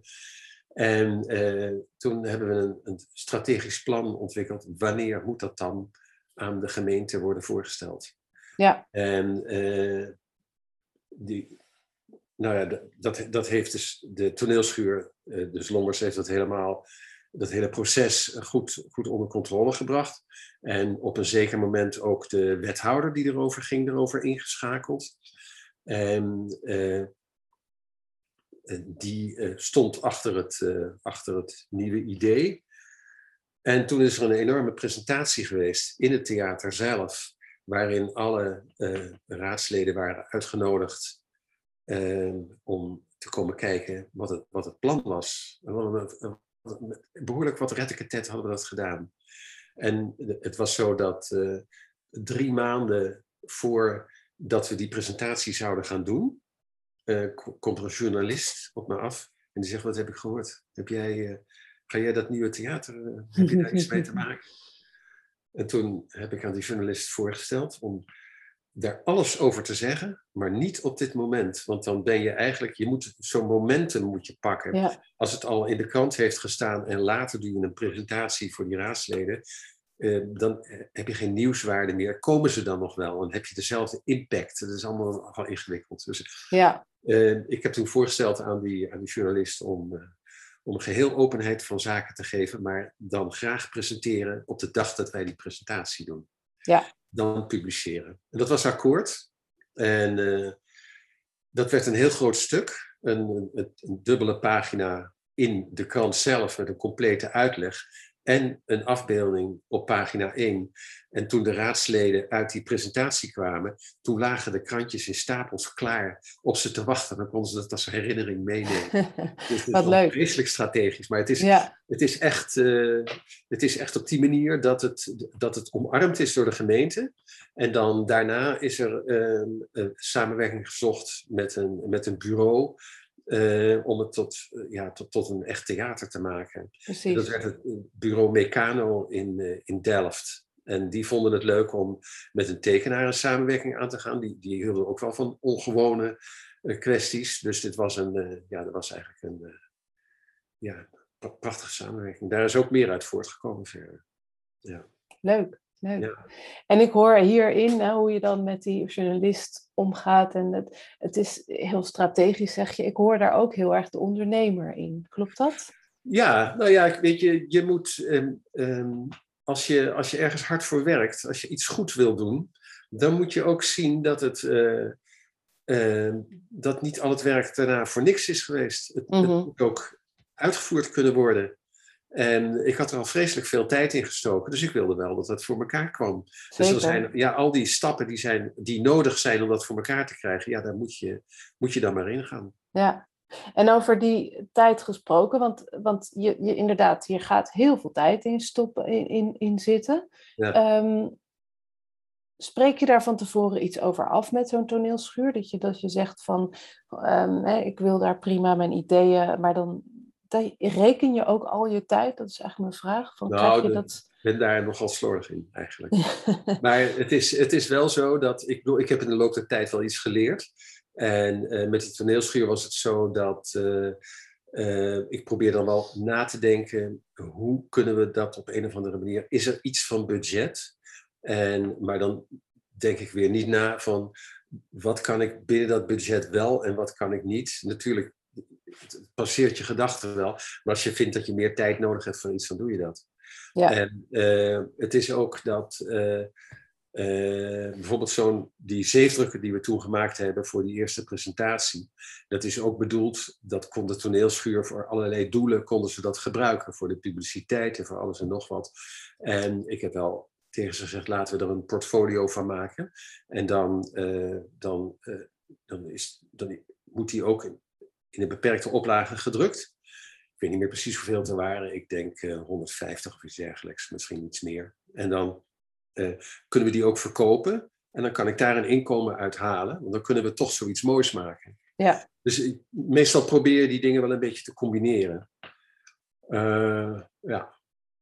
En eh, toen hebben we een, een strategisch plan ontwikkeld. Wanneer moet dat dan aan de gemeente worden voorgesteld? Ja. En eh, die, nou ja, dat- dat, heeft dus de toneelschuur, eh, dus Lommers heeft dat helemaal, dat hele proces goed, goed onder controle gebracht. En op een zeker moment ook de wethouder die erover ging, erover ingeschakeld. En eh, die eh, stond achter het, eh, achter het nieuwe idee. En toen is er een enorme presentatie geweest in het theater zelf, waarin alle eh, raadsleden waren uitgenodigd om te komen kijken wat het, wat het plan was. En behoorlijk wat retteketet hadden we dat gedaan. En het was zo dat drie maanden voordat we die presentatie zouden gaan doen, eh, komt er een journalist op me af en die zegt, wat heb ik gehoord? Heb jij, eh, ga jij dat nieuwe theater, eh, heb je daar iets mee te maken? En toen heb ik aan die journalist voorgesteld om daar alles over te zeggen, maar niet op dit moment. Want dan ben je eigenlijk, je moet zo'n momentum moet je pakken. Ja. Als het al in de krant heeft gestaan en later doe je een presentatie voor die raadsleden, eh, dan eh, heb je geen nieuwswaarde meer. Komen ze dan nog wel? En heb je dezelfde impact? Dat is allemaal nogal ingewikkeld. Dus Ja. eh, ik heb toen voorgesteld aan die, aan die journalist om, eh, om geheel openheid van zaken te geven, maar dan graag presenteren op de dag dat wij die presentatie doen. Ja. Dan publiceren. En dat was akkoord. En eh, dat werd een heel groot stuk. Een, een, een dubbele pagina in de krant zelf met een complete uitleg. En een afbeelding op pagina 1. En toen de raadsleden uit die presentatie kwamen, toen lagen de krantjes in stapels klaar op ze te wachten. Dan konden ze dat als herinnering meenemen. dus Wat leuk. Vreselijk strategisch, maar het is, het, is echt, uh, het is echt op die manier dat het, dat het omarmd is door de gemeente. En dan daarna is er uh, een samenwerking gezocht met een, met een bureau uh, om het tot, uh, ja, tot, tot een echt theater te maken. Precies. Dat werd het bureau Meccano in, uh, in Delft. En die vonden het leuk om met een tekenaar een samenwerking aan te gaan. Die, die hielden ook wel van ongewone kwesties. Dus dit was, een, ja, dat was eigenlijk een ja, prachtige samenwerking. Daar is ook meer uit voortgekomen verder. Ja. Leuk. Ja. En ik hoor hierin hè, hoe je dan met die journalist omgaat. En het, het is heel strategisch, zeg je. Ik hoor daar ook heel erg de ondernemer in. Klopt dat? Ja, nou ja, weet je, je moet, um, um, als, je, als je ergens hard voor werkt, als je iets goed wil doen, dan moet je ook zien dat het. Uh, uh, dat niet al het werk daarna voor niks is geweest. Het, mm -hmm. het moet ook uitgevoerd kunnen worden. En ik had er al vreselijk veel tijd in gestoken, dus ik wilde wel dat het voor elkaar kwam. Zeker. Dus er zijn ja, al die stappen die, zijn, die nodig zijn om dat voor elkaar te krijgen, ja, daar moet je, moet je dan maar in gaan. Ja, en over die tijd gesproken, want, want je, je inderdaad, hier gaat heel veel tijd in stoppen, in, in, in zitten. Ja. Um, spreek je daar van tevoren iets over af met zo'n toneelschuur? Dat je, dat je zegt van, um, hè, ik wil daar prima mijn ideeën, maar dan reken je ook al je tijd? Dat is eigenlijk mijn vraag. Van, nou, je dat... ik ben daar nogal slordig in eigenlijk. maar het is, het is wel zo dat, ik bedoel, ik heb in de loop der tijd wel iets geleerd. En uh, met de toneelschuur was het zo dat uh, uh, ik probeer dan wel na te denken, hoe kunnen we dat op een of andere manier, is er iets van budget? En, maar dan denk ik weer niet na van, wat kan ik binnen dat budget wel en wat kan ik niet? Natuurlijk het passeert je gedachten wel. Maar als je vindt dat je meer tijd nodig hebt voor iets, dan doe je dat. Ja. En uh, het is ook dat uh, uh, bijvoorbeeld zo'n die zeefdrukken die we toen gemaakt hebben voor die eerste presentatie, dat is ook bedoeld, dat kon de toneelschuur voor allerlei doelen, konden ze dat gebruiken, voor de publiciteit en voor alles en nog wat. En ik heb wel tegen ze gezegd, laten we er een portfolio van maken. En dan, dan, dan, is, dan moet die ook in een beperkte oplage gedrukt. Ik weet niet meer precies hoeveel er waren. Ik denk uh, 150 of iets dergelijks, misschien iets meer. En dan uh, kunnen we die ook verkopen. En dan kan ik daar een inkomen uit halen. Want dan kunnen we toch zoiets moois maken. Ja. Dus ik, meestal probeer je die dingen wel een beetje te combineren. Uh, ja.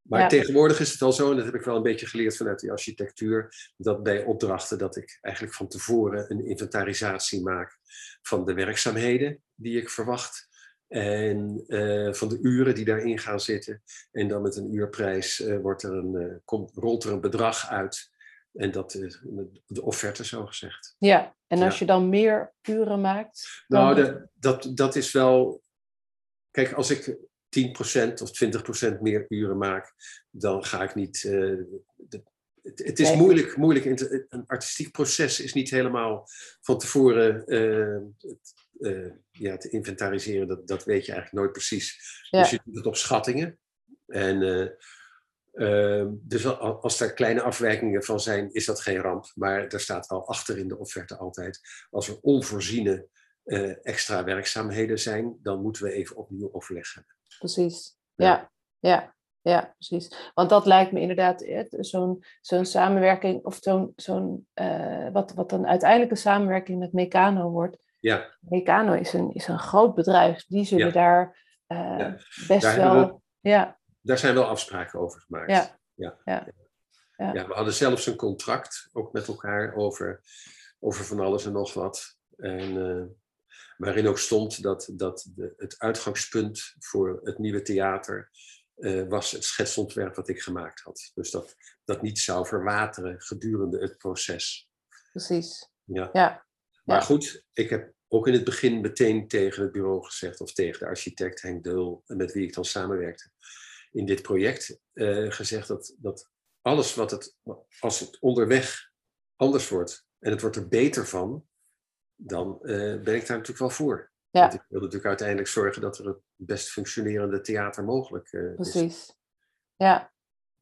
Maar ja. tegenwoordig is het al zo, en dat heb ik wel een beetje geleerd vanuit die architectuur, dat bij opdrachten dat ik eigenlijk van tevoren een inventarisatie maak van de werkzaamheden die ik verwacht. En uh, van de uren die daarin gaan zitten. En dan met een uurprijs uh, wordt er een, uh, komt, rolt er een bedrag uit. En dat is de offerte, zo gezegd. Ja, en als ja. je dan meer uren maakt? Dan... Nou, de, dat, dat is wel. Kijk, als ik 10% of 20% meer uren maak, dan ga ik niet. De, het, het, is moeilijk, moeilijk. Een artistiek proces is niet helemaal van tevoren het, uh, ja, te inventariseren, dat, dat weet je eigenlijk nooit precies. Ja. Dus je doet het op schattingen. En uh, dus als er kleine afwijkingen van zijn, is dat geen ramp. Maar er staat wel achter in de offerte altijd, als er onvoorziene eh, extra werkzaamheden zijn, dan moeten we even opnieuw overleggen. Precies, ja. ja. ja. Ja, precies. Want dat lijkt me inderdaad zo'n zo'n samenwerking, of zo'n, zo'n uh, wat, wat dan uiteindelijk een samenwerking met Meccano wordt, ja. Meccano is een, is een groot bedrijf. Die zullen ja. daar uh, ja. best daar wel... We, ja. Daar zijn wel afspraken over gemaakt. Ja. Ja. Ja. Ja. we hadden zelfs een contract, ook met elkaar, over, over van alles en nog wat. En, uh, waarin ook stond dat, dat de, het uitgangspunt voor het nieuwe theater uh, was het schetsontwerp wat ik gemaakt had. Dus dat dat niet zou verwateren gedurende het proces. Precies. Ja. ja. Maar goed, ik heb ook in het begin meteen tegen het bureau gezegd, of tegen de architect Henk Deul, met wie ik dan samenwerkte in dit project, uh, gezegd dat, dat alles wat het, als het onderweg anders wordt en het wordt er beter van, dan uh, ben ik daar natuurlijk wel voor. Ja. Want ik wil natuurlijk uiteindelijk zorgen dat er het best functionerende theater mogelijk uh, Precies. Ja,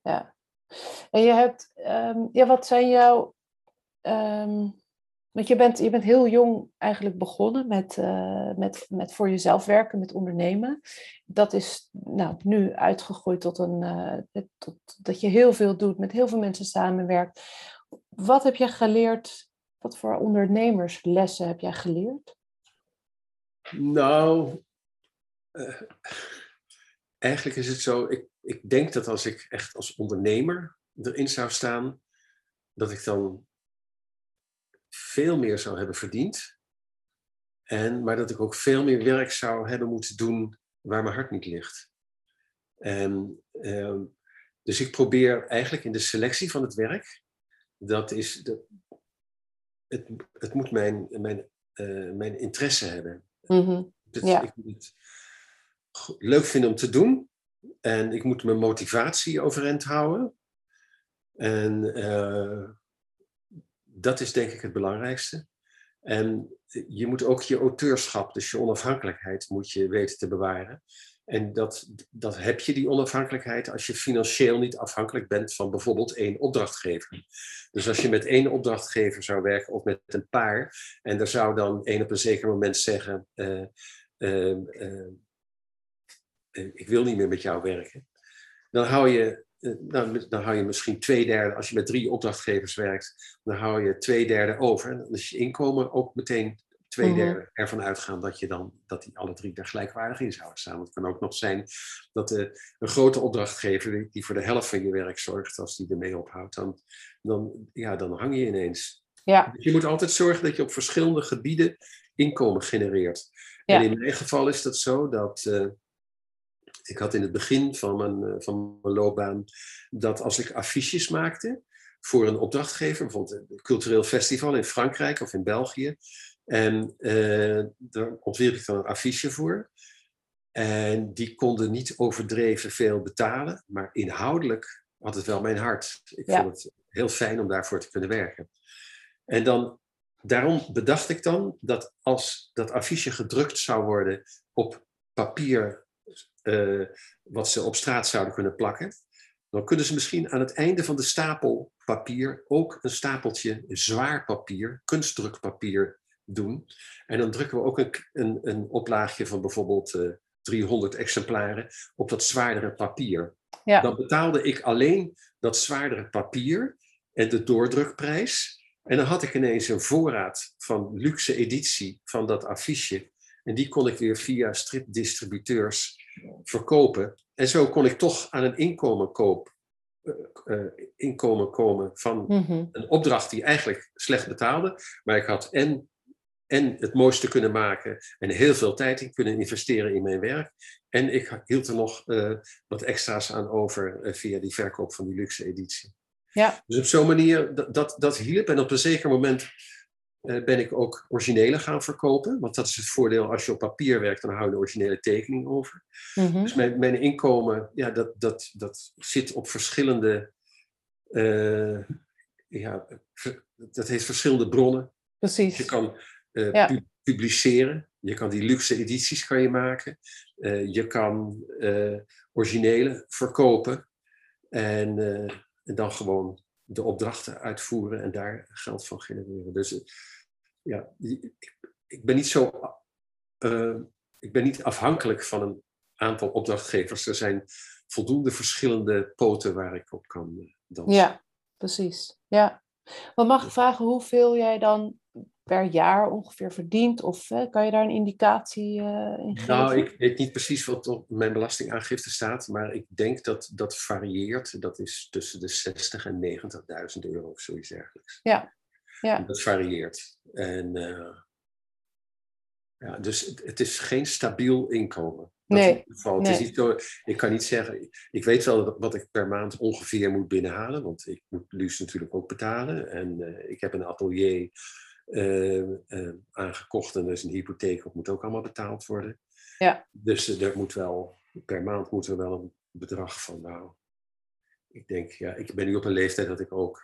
ja. En je hebt, ehm, ja, wat zijn jouw, ehm, want je bent, je bent heel jong eigenlijk begonnen met, uh, met, met voor jezelf werken, met ondernemen. Dat is nou, nu uitgegroeid tot een, uh, tot, dat je heel veel doet, met heel veel mensen samenwerkt. Wat heb je geleerd? Wat voor ondernemerslessen heb jij geleerd? Nou, uh, eigenlijk is het zo, ik, ik denk dat als ik echt als ondernemer erin zou staan, dat ik dan veel meer zou hebben verdiend. En, maar dat ik ook veel meer werk zou hebben moeten doen waar mijn hart niet ligt. En, uh, dus ik probeer eigenlijk in de selectie van het werk, dat is, dat, het, het moet mijn, mijn, uh, mijn interesse hebben. Mm -hmm. het, ja. Ik moet het leuk vinden om te doen. En ik moet mijn motivatie overeind houden. En uh, dat is denk ik het belangrijkste. En je moet ook je auteurschap, dus je onafhankelijkheid, moet je weten te bewaren. En dat, dat heb je, die onafhankelijkheid, als je financieel niet afhankelijk bent van bijvoorbeeld één opdrachtgever. Dus als je met één opdrachtgever zou werken of met een paar, en er zou dan één op een zeker moment zeggen: uh, uh, uh, Ik wil niet meer met jou werken. Dan hou je nou, dan hou je misschien twee derde, als je met drie opdrachtgevers werkt, dan hou je twee derde over. En dan is je inkomen ook meteen twee derde ervan uitgaan dat, je dan, dat die alle drie daar gelijkwaardig in zouden staan. Het kan ook nog zijn dat de, een grote opdrachtgever die voor de helft van je werk zorgt, als die ermee ophoudt, dan, dan, ja, dan hang je ineens. Ja. Dus je moet altijd zorgen dat je op verschillende gebieden inkomen genereert. En in mijn geval is dat zo dat. Uh, ik had in het begin van mijn, eh, van mijn loopbaan dat als ik affiches maakte voor een opdrachtgever, bijvoorbeeld een cultureel festival in Frankrijk of in België, en uh, daar ontwierp ik dan een affiche voor. En die konden niet overdreven veel betalen, maar inhoudelijk had het wel mijn hart. Ik vond het heel fijn om daarvoor te kunnen werken. En dan, daarom bedacht ik dan dat als dat affiche gedrukt zou worden op papier uh, wat ze op straat zouden kunnen plakken. Dan kunnen ze misschien aan het einde van de stapel papier ook een stapeltje zwaar papier, kunstdrukpapier doen. En dan drukken we ook een, een, een oplaagje van bijvoorbeeld uh, eh, 300 exemplaren op dat zwaardere papier. Ja. Dan betaalde ik alleen dat zwaardere papier en de doordrukprijs. En dan had ik ineens een voorraad van luxe editie van dat affiche. En die kon ik weer via stripdistributeurs verkopen. En zo kon ik toch aan een inkomen, koop, uh, inkomen komen van mhm. een opdracht die eigenlijk slecht betaalde. Maar ik had en, en het mooiste kunnen maken en heel veel tijd in kunnen investeren in mijn werk. En ik hield er nog uh, wat extra's aan over via die verkoop van die luxe editie. Ja. Dus op zo'n manier, dat, dat, dat hielp. En op een zeker moment uh, ben ik ook originele gaan verkopen. Want dat is het voordeel als je op papier werkt, dan hou je de originele tekening over. Mm-hmm. Dus mijn, mijn inkomen, ja, dat, dat, dat zit op verschillende. Ja, dat heeft verschillende bronnen. Precies. Je kan uh, ja. publiceren, je kan die luxe edities kan je maken, je kan originele verkopen en, en dan gewoon de opdrachten uitvoeren en daar geld van genereren. Dus ja, ik, ik ben niet zo. Uh, ik ben niet afhankelijk van een aantal opdrachtgevers. Er zijn voldoende verschillende poten waar ik op kan uh, dansen. Ja, precies. Ja. Maar mag ik vragen hoeveel jij dan per jaar ongeveer verdient? Of uh, kan je daar een indicatie uh, in geven? Nou, ik weet niet precies wat op mijn belastingaangifte staat, maar ik denk dat dat varieert. Dat is tussen de 60.000 en 90.000 euro of zoiets dergelijks. Ja, ja. Dat varieert. En, uh, ja, dus het, het, is geen stabiel inkomen. nee, Het is niet zo, ik kan niet zeggen, ik weet wel wat ik per maand ongeveer moet binnenhalen, want ik moet Luus natuurlijk ook betalen. En uh, ik heb een atelier aangekocht en dus een hypotheek op moet ook allemaal betaald worden. Ja. Dus er moet wel, per maand moet er wel een bedrag van, nou, ik denk, ja, ik ben nu op een leeftijd dat ik ook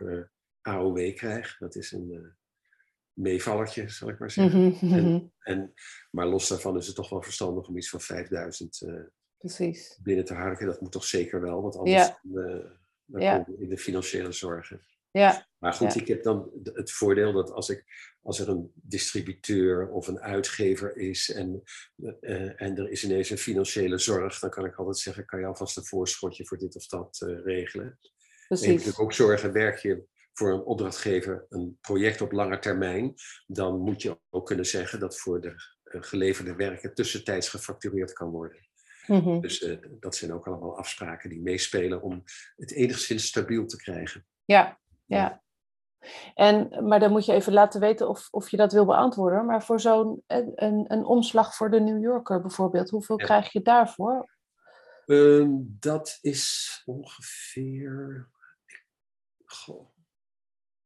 AOW krijg. Dat is een uh, meevallertje, zal ik maar zeggen. Mhm, en, mhm. en, maar los daarvan is het toch wel verstandig om iets van 5000 uh, Precies. binnen te harken. Dat moet toch zeker wel, want anders ja. uh, Dan Ja. kom je in de financiële zorgen. Ja, Maar goed, Ja. ik heb dan het voordeel dat als, ik, als er een distributeur of een uitgever is en, eh, en er is ineens een financiële zorg, dan kan ik altijd zeggen, kan je alvast een voorschotje voor dit of dat eh, regelen. En je moet precies. natuurlijk ook zorgen, werk je voor een opdrachtgever een project op lange termijn, dan moet je ook kunnen zeggen dat voor de eh, geleverde werken tussentijds gefactureerd kan worden. Mhm. Dus dat zijn ook allemaal afspraken die meespelen om het enigszins stabiel te krijgen. Ja, ja. En, maar dan moet je even laten weten of, of je dat wil beantwoorden. Maar voor zo'n een, een, een omslag voor de New Yorker bijvoorbeeld, hoeveel Ja. krijg je daarvoor? Ehm, dat is ongeveer. Goh,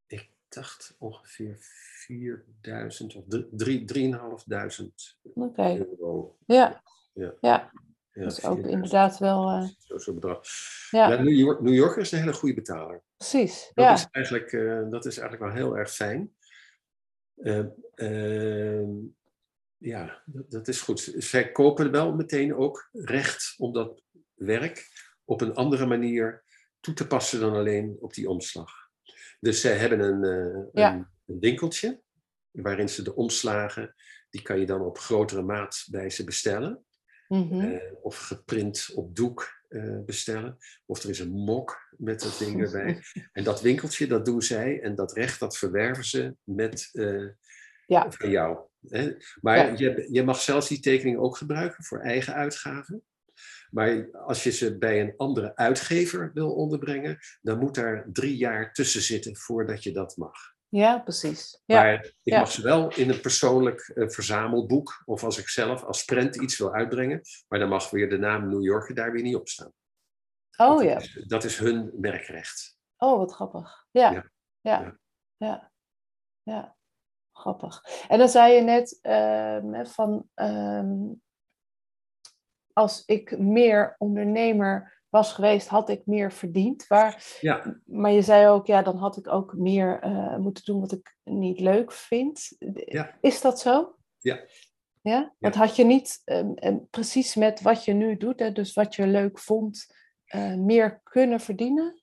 ik dacht ongeveer 4000 of drie- drie- 3.500 Oké, euro. ja. Ja. Ja, Ja, dat is ook 4000, inderdaad wel... eh, Zo'n zo bedrag. ja, Ja, New, York, New Yorker is een hele goede betaler. precies. Dat, Ja, is, eigenlijk, eh, dat is eigenlijk wel heel erg fijn. Eh, ehm, ja, dat, dat is goed. Zij kopen wel meteen ook recht om dat werk op een andere manier toe te passen dan alleen op die omslag. Dus zij hebben een, Ja. een, een winkeltje waarin ze de omslagen, die kan je dan op grotere maat bij ze bestellen. Mhm. Eh, of geprint op doek eh, bestellen. Of er is een mok met dat ding erbij. En dat winkeltje, dat doen zij. En dat recht, dat verwerven ze met eh, Ja. van jou. Hè? Maar Ja. je, je mag zelfs die tekening ook gebruiken voor eigen uitgaven. Maar als je ze bij een andere uitgever wil onderbrengen, dan moet daar drie jaar tussen zitten voordat je dat mag. Ja, precies. Ja, Maar ik ja. mag ze wel in een persoonlijk eh, verzamelboek, of als ik zelf als prent iets wil uitbrengen, maar dan mag weer de naam New Yorker daar weer niet op staan. oh dat, ja. is, dat is hun merkrecht. Oh, wat grappig. Ja, Ja. ja, Ja. Grappig. En dan zei je net ehm, van ehm, als ik meer ondernemer was geweest, had ik meer verdiend. Waar, Ja, maar je zei ook, ja, dan had ik ook meer eh, moeten doen wat ik niet leuk vind. Ja. Is dat zo? Ja. Ja? Want had je niet ehm, precies met wat je nu doet, hè, dus wat je leuk vond, eh, meer kunnen verdienen?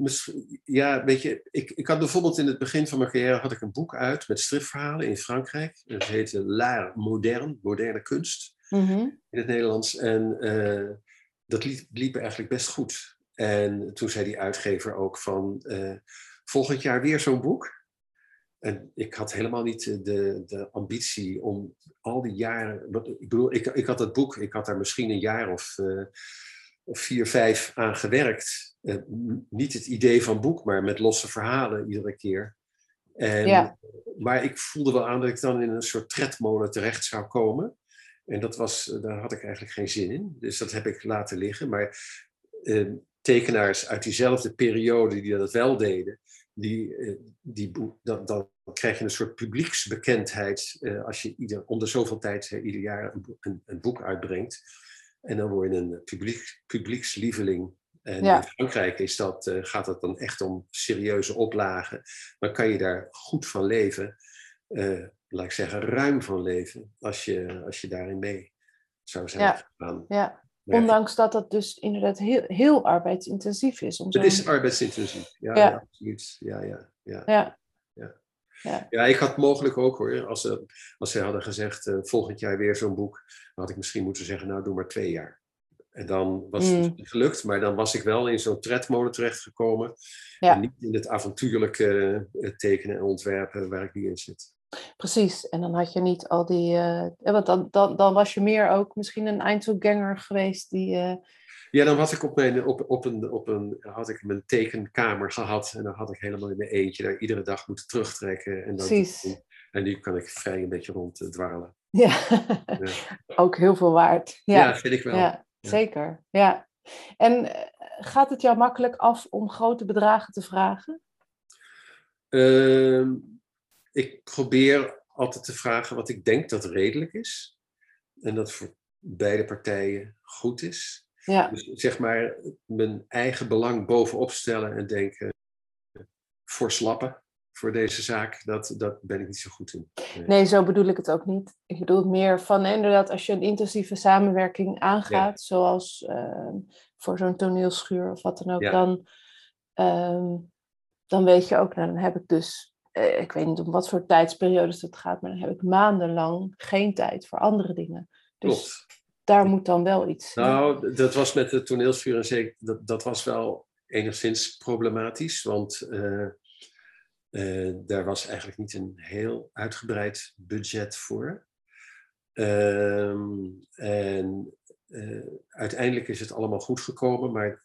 Misschien- ja, weet je, ik, ik had bijvoorbeeld in het begin van mijn carrière had ik een boek uit met stripverhalen in Frankrijk. Dat heette L'art moderne, moderne kunst Mhm. in het Nederlands. En eh, dat liep, liep eigenlijk best goed. En toen zei die uitgever ook van, eh, volgend jaar weer zo'n boek. En ik had helemaal niet eh, de, de ambitie om al die jaren. Ik bedoel, ik, ik had dat boek, ik had daar misschien een jaar of, eh, of vier, vijf aan gewerkt. Niet het idee van boek, maar met losse verhalen iedere keer. En, Ja. Maar ik voelde wel aan dat ik dan in een soort tredmolen terecht zou komen. En dat was, eh, daar had ik eigenlijk geen zin in. Dus dat heb ik laten liggen. Maar eh, tekenaars uit diezelfde periode die dat wel deden, die, eh, die, dan, dan krijg je een soort publieksbekendheid eh, als je ieder, om de zoveel tijd eh, ieder jaar een, boek- een, een boek uitbrengt. En dan word je een publiek, publiekslieveling. En Ja. in Frankrijk is dat, gaat het dan echt om serieuze oplagen. Maar kan je daar goed van leven, laat ik zeggen, ruim van leven, als je, als je daarin mee zou zijn Ja. gegaan. Ja, ondanks dat dat dus inderdaad heel, heel arbeidsintensief is. Om Het is arbeidsintensief. Ja, Ja. ja. absoluut. Ja, ja, ja. Ja, ja, ik had mogelijk ook hoor, als ze, als ze hadden gezegd eh, volgend jaar weer zo'n boek, dan had ik misschien moeten zeggen, nou doe maar twee jaar. En dan was Mm. het niet gelukt, maar dan was ik wel in zo'n tredmolen terechtgekomen. Ja. En niet in het avontuurlijke eh, tekenen en ontwerpen waar ik nu in zit. Precies. En dan had je niet al die... eh, want dan, dan, dan was je meer ook misschien een eindselganger geweest die... eh, Ja, dan had ik op mijn, op, op een, op een, had ik mijn tekenkamer gehad. En dan had ik helemaal in mijn eentje daar iedere dag moeten terugtrekken. En, dan, Precies. en nu kan ik vrij een beetje rond eh, ja, Ja. ook heel veel waard. Ja, Ja, vind ik wel. ja, zeker. Ja. En gaat het jou makkelijk af om grote bedragen te vragen? Ehm, ik probeer altijd te vragen wat ik denk dat redelijk is. En dat voor beide partijen goed is. Ja, Dus zeg maar mijn eigen belang bovenop stellen en denken voor slappen. voor deze zaak, dat, dat ben ik niet zo goed in. Nee. zo bedoel ik het ook niet. Ik bedoel het meer van inderdaad, als je een intensieve samenwerking aangaat, zoals ehm, voor zo'n toneelschuur of wat dan ook, dan, ehm, dan weet je ook, nou, dan heb ik dus, eh, ik weet niet om wat voor tijdsperiodes het gaat, maar dan heb ik maandenlang geen tijd voor andere dingen. Dus Klopt. daar moet dan wel iets. Nou, dat was met de toneelschuur en zeker, dat, dat was wel enigszins problematisch, want uh, uh, daar was eigenlijk niet een heel uitgebreid budget voor. Ehm, en uiteindelijk is het allemaal goed gekomen, maar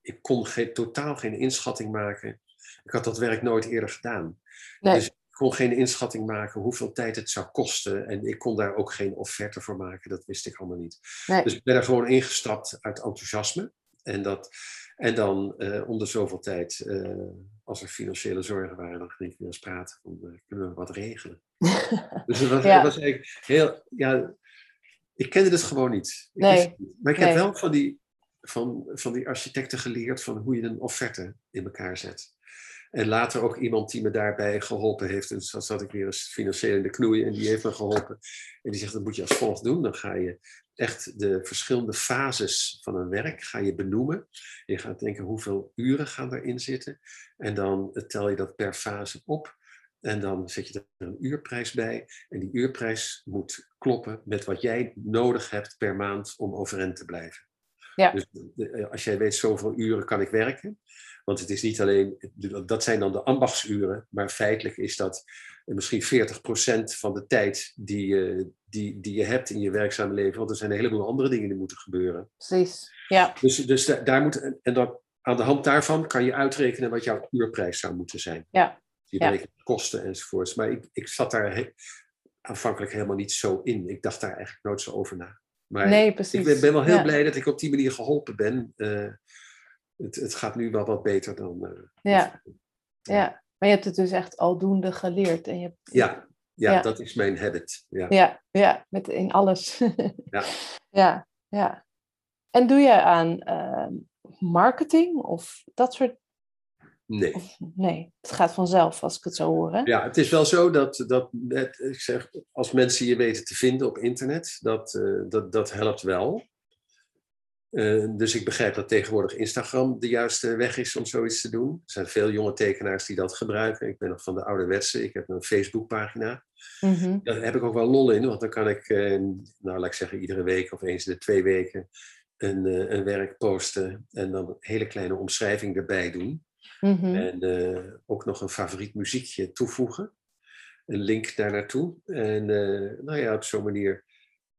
ik kon geen, totaal geen inschatting maken. Ik had dat werk nooit eerder gedaan. Nee. Dus ik kon geen inschatting maken hoeveel tijd het zou kosten. En ik kon daar ook geen offerte voor maken, dat wist ik allemaal niet. Nee. Dus ik ben er gewoon ingestapt uit enthousiasme. En, dat, en dan uh, om de zoveel tijd, uh, als er financiële zorgen waren, dan ging ik weer eens praten van uh, kunnen we wat regelen. dus het was, ja. was eigenlijk heel, ja, ik kende het gewoon niet. Ik nee. Maar ik heb wel van die, van, van die architecten geleerd van hoe je een offerte in elkaar zet. En later ook iemand die me daarbij geholpen heeft. En zo zat ik weer eens financieel in de knoei en die heeft me geholpen. En die zegt, dat moet je als volgt doen. Dan ga je echt de verschillende fases van een werk ga je benoemen. Je gaat denken hoeveel uren gaan erin zitten. En dan tel je dat per fase op. En dan zet je er een uurprijs bij. En die uurprijs moet kloppen met wat jij nodig hebt per maand om overeind te blijven. Ja. Dus als jij weet zoveel uren kan ik werken. Want het is niet alleen, dat zijn dan de ambachtsuren, maar feitelijk is dat misschien 40% van de tijd die, die, die je hebt in je werkzame leven. Want er zijn een heleboel andere dingen die moeten gebeuren. Precies, ja. Dus, dus daar moet, en dat, aan de hand daarvan kan je uitrekenen wat jouw uurprijs zou moeten zijn. Ja. Je berekent kosten enzovoorts. Maar ik, ik zat daar aanvankelijk helemaal niet zo in. Ik dacht daar eigenlijk nooit zo over na. Maar nee, precies. ik ben, ben wel heel blij dat ik op die manier geholpen ben. Uh, het, het gaat nu wel wat beter dan. Uh, ja. ja, maar je hebt het dus echt aldoende geleerd. En je hebt... ja, ja, dat is mijn habit. Ja, ja, ja met in alles. ja. ja, ja. En doe je aan uh, marketing of dat soort Nee. nee, het gaat vanzelf als ik het zo hoor. Hè? Ja, het is wel zo dat, dat net, ik zeg, als mensen je weten te vinden op internet, dat, uh, dat, dat helpt wel. Uh, dus ik begrijp dat tegenwoordig Instagram de juiste weg is om zoiets te doen. Er zijn veel jonge tekenaars die dat gebruiken. Ik ben nog van de ouderwetse. Ik heb een Facebookpagina. Mm -hmm. Daar heb ik ook wel lol in, want dan kan ik, uh, nou laat ik zeggen, iedere week of eens in de twee weken een, een werk posten en dan een hele kleine omschrijving erbij doen. Mhm. En uh, ook nog een favoriet muziekje toevoegen. Een link daar naartoe. En uh, nou ja, op zo'n manier.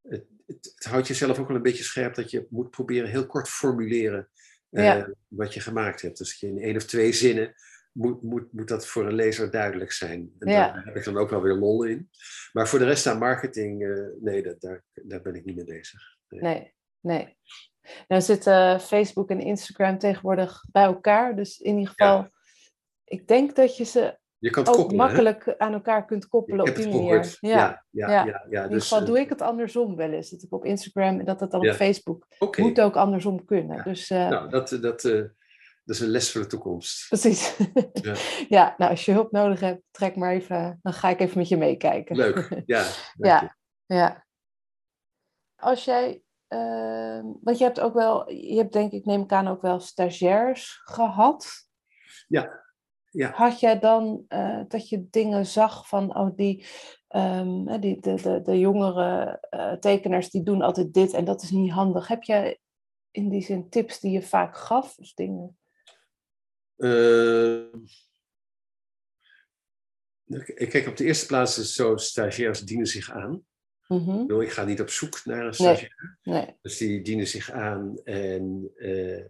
Het, het, het, houdt jezelf ook wel een beetje scherp dat je moet proberen heel kort formuleren ja. wat je gemaakt hebt. Dus je in één of twee zinnen moet, moet, moet dat voor een lezer duidelijk zijn. En ja. daar heb ik dan ook wel weer lol in. Maar voor de rest aan marketing, nee, dat, daar, daar ben ik niet mee bezig. Nee, nee. nee. Nou zitten Facebook en Instagram tegenwoordig bij elkaar. Dus in ieder geval, ik denk dat je ze je kan ook koppelen, makkelijk aan elkaar kunt koppelen op die manier. Ja, ja, ja, ja, In ieder dus, geval doe ik het andersom wel eens. Dat ik op Instagram en dat het dan op Facebook moet ook andersom kunnen. Dus, uh, nou, dat, dat, uh, dat is een les voor de toekomst. Precies. Ja. ja, nou als je hulp nodig hebt, trek maar even, dan ga ik even met je meekijken. Leuk, ja. ja, ja. Als jij uh, want je hebt ook wel, je hebt denk ik, neem ik aan, ook wel stagiairs gehad. Ja. ja. Had jij dan uh, dat je dingen zag van, oh, die, um, die de, de, de jongere uh, tekenaars die doen altijd dit en dat is niet handig. Heb jij in die zin tips die je vaak gaf, dus dingen? Ehm, kijk, op de eerste plaats is zo, stagiairs dienen zich aan. Mm Ik ga niet op zoek naar een stagiair. Nee. Dus die dienen zich aan. En uh,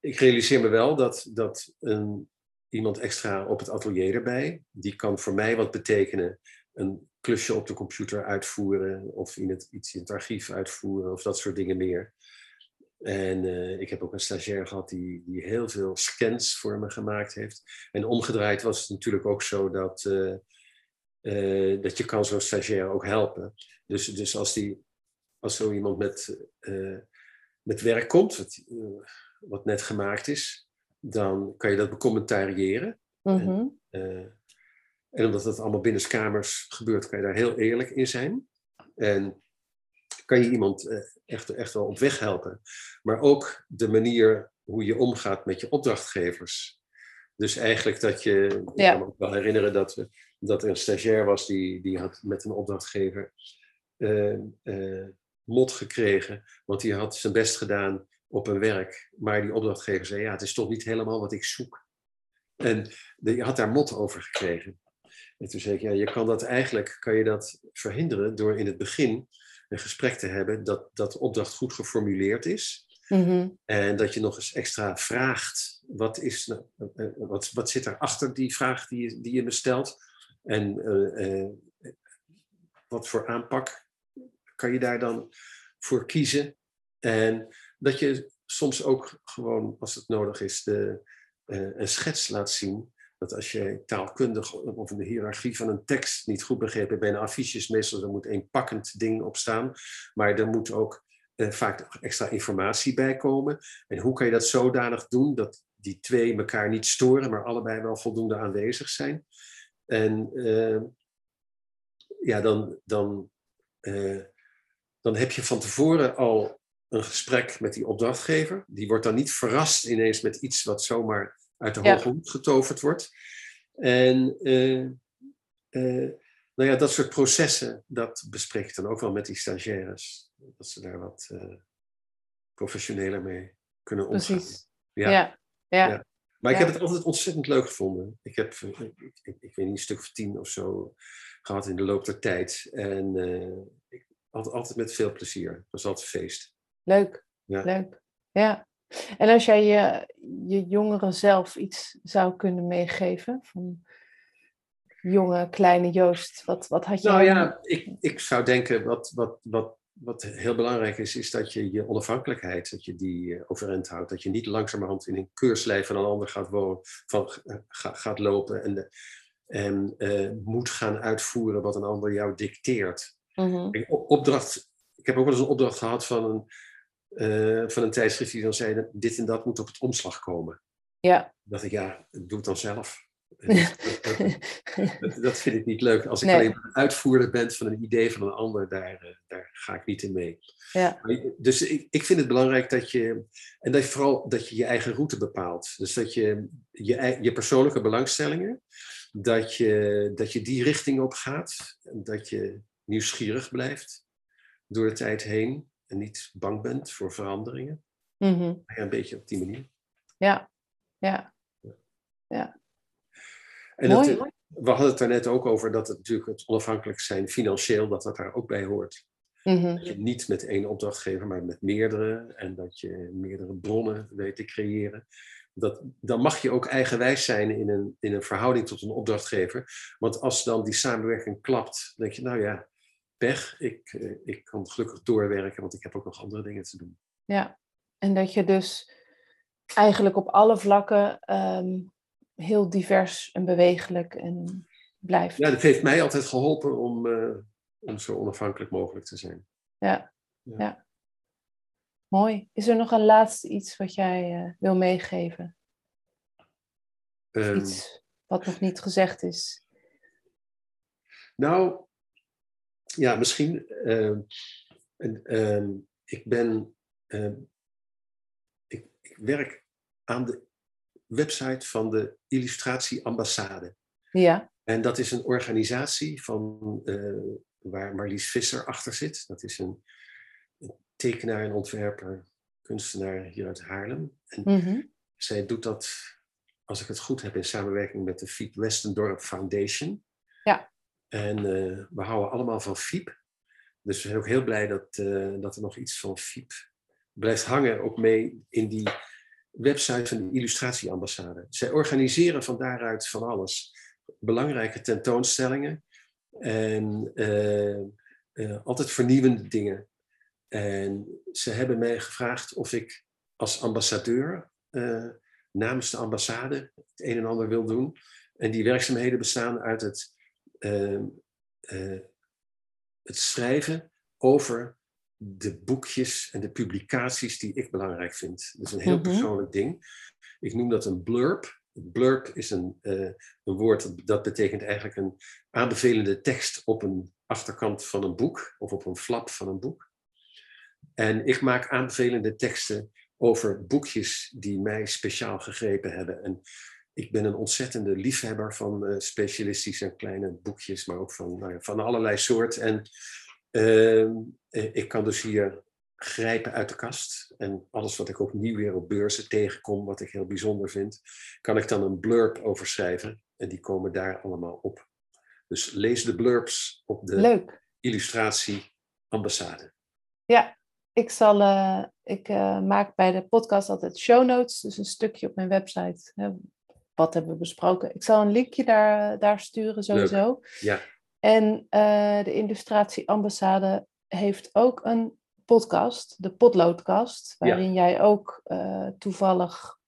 ik realiseer me wel dat, dat een, iemand extra op het atelier erbij, die kan voor mij wat betekenen. Een klusje op de computer uitvoeren of in het, iets in het archief uitvoeren of dat soort dingen meer. En uh, ik heb ook een stagiair gehad die, die heel veel scans voor me gemaakt heeft. En omgedraaid was het natuurlijk ook zo dat uh, uh, dat je kan zo'n stagiair ook helpen. Dus, dus als, die, als zo iemand met, uh, met werk komt, wat, uh, wat net gemaakt is, dan kan je dat becommentariëren. Mhm. Eh, en omdat het allemaal binnenskamers gebeurt, kan je daar heel eerlijk in zijn. En kan je iemand eh, echt, echt wel op weg helpen. Maar ook de manier hoe je omgaat met je opdrachtgevers. Dus eigenlijk dat je, ik Ja. kan me ook wel herinneren dat, we, dat er een stagiair was die, die had met een opdrachtgever eh, eh, mot gekregen, want die had zijn best gedaan op een werk. Maar die opdrachtgever zei, ja, het is toch niet helemaal wat ik zoek. En die had daar mot over gekregen. En toen zei ik, ja, je kan dat eigenlijk, kan je dat verhinderen door in het begin een gesprek te hebben dat, dat de opdracht goed geformuleerd is. Mhm. En dat je nog eens extra vraagt, wat, is, eh, eh, wat, wat zit er achter die vraag die je, die je me stelt? En eh, eh, wat voor aanpak kan je daar dan voor kiezen? En dat je soms ook gewoon, als het nodig is, de, eh, een schets laat zien. Dat als je taalkundig of de hiërarchie van een tekst niet goed begrepen hebt, bij een affiches meestal er moet een pakkend ding op staan. Maar er moet ook vaak extra informatie bij komen. En hoe kan je dat zodanig doen dat die twee elkaar niet storen, maar allebei wel voldoende aanwezig zijn? En eh, ja, dan, dan, eh, dan heb je van tevoren al een gesprek met die opdrachtgever. Die wordt dan niet verrast ineens met iets wat zomaar uit de Ja. hoge hoed getoverd wordt. En eh, nou ja, dat soort processen, dat bespreek ik dan ook wel met die stagiaires. Dat ze daar wat professioneler mee kunnen omgaan. Precies. Ja. Ja. Ja. Ja. Maar ik heb het altijd ontzettend leuk gevonden. Ik heb, eh, ik, ik, ik weet niet, een stuk of tien of zo gehad in de loop der tijd. En eh, ik, altijd, altijd met veel plezier. Het was altijd feest. Leuk. Ja. Leuk. Ja. En als jij je, je jongeren zelf iets zou kunnen meegeven van jonge, kleine Joost, wat, wat had je Nou ja, ik, ik zou denken wat, wat, wat, wat heel belangrijk is, is dat je je onafhankelijkheid, dat je die eh, overeind houdt. Dat je niet langzamerhand in een keurslijf van een ander gaat, wonen, van, eh, ga- gaat lopen en, de- en eh, moet gaan uitvoeren wat een ander jou dicteert. Mhm. Ik- op- opdracht, ik heb ook wel eens een opdracht gehad van een, van een tijdschrift die dan zei, dat dit en dat moet op het omslag komen. Ja. Dacht ik, ja, doe het dan zelf. Dat, dat- vind ik niet leuk. Als ik Nee. alleen maar uitvoerder ben van een idee van een ander, daar, eh, daar ga ik niet in mee. ja. Dus ik, ik vind het belangrijk dat je, en dat je vooral dat je je eigen route bepaalt. Dus dat je je, je persoonlijke belangstellingen, dat je, dat je die richting op gaat. En dat je nieuwsgierig blijft door de tijd heen en niet bang bent voor veranderingen. Mhm. Ja, een beetje op die manier. ja. Ja. En Mooi. dat, we hadden het daar net ook over dat het natuurlijk het onafhankelijk zijn financieel, dat dat daar ook bij hoort. Mhm. Dat je niet met één opdrachtgever, maar met meerdere. En dat je meerdere bronnen weet te creëren. Dat, dan mag je ook eigenwijs zijn in een, in een verhouding tot een opdrachtgever. Want als dan die samenwerking klapt, denk je, nou ja, pech. Ik, eh, ik kan gelukkig doorwerken, want ik heb ook nog andere dingen te doen. Ja, en dat je dus eigenlijk op alle vlakken ehm, heel divers en bewegelijk en blijft. Ja, dat heeft mij altijd geholpen om, eh, om zo onafhankelijk mogelijk te zijn. Ja, Ja. ja. Mooi. Is er nog een laatste iets wat jij eh, wil meegeven? Ehm, Iets wat nog niet gezegd is? Nou, ja, misschien. ehm, ehm, ik ben. ik, ik werk aan de website van de Illustratie Ambassade. Ja, En dat is een organisatie van, eh, waar Marlies Visser achter zit. Dat is een, een tekenaar en ontwerper, kunstenaar hier uit Haarlem. En mhm. zij doet dat, als ik het goed heb, in samenwerking met de Fiep Westendorp Foundation. Ja. En eh, we houden allemaal van Fiep. Dus we zijn ook heel blij dat, eh, dat er nog iets van Fiep blijft hangen, ook mee in die website van de Illustratieambassade. Zij organiseren van daaruit van alles. Belangrijke tentoonstellingen en eh, eh, altijd vernieuwende dingen. En ze hebben mij gevraagd of ik als ambassadeur eh, namens de ambassade het een en ander wil doen. En die werkzaamheden bestaan uit het, het schrijven over de boekjes en de publicaties die ik belangrijk vind. Dat is een heel Mhm. persoonlijk ding. Ik noem dat een blurb. blurb is een, een woord dat betekent eigenlijk een aanbevelende tekst op een achterkant van een boek of op een flap van een boek. En ik maak aanbevelende teksten over boekjes die mij speciaal gegrepen hebben. En ik ben een ontzettende liefhebber van uh, specialistische en kleine boekjes, maar ook van, nou ja, van allerlei soort. En uh, ik kan dus hier grijpen uit de kast. En alles wat ik opnieuw weer op beurzen tegenkom, wat ik heel bijzonder vind, kan ik dan een blurb over schrijven. En die komen daar allemaal op. Dus lees de blurbs op de Leuk. illustratie ambassade. Ja, ik, zal, uh, ik uh, maak bij de podcast altijd show notes, dus een stukje op mijn website. Hè, wat hebben we besproken? Ik zal een linkje daar, daar sturen sowieso. Leuk. Ja. En uh, de illustratie ambassade heeft ook een podcast, de Potloodkast, waarin ja. jij ook toevallig,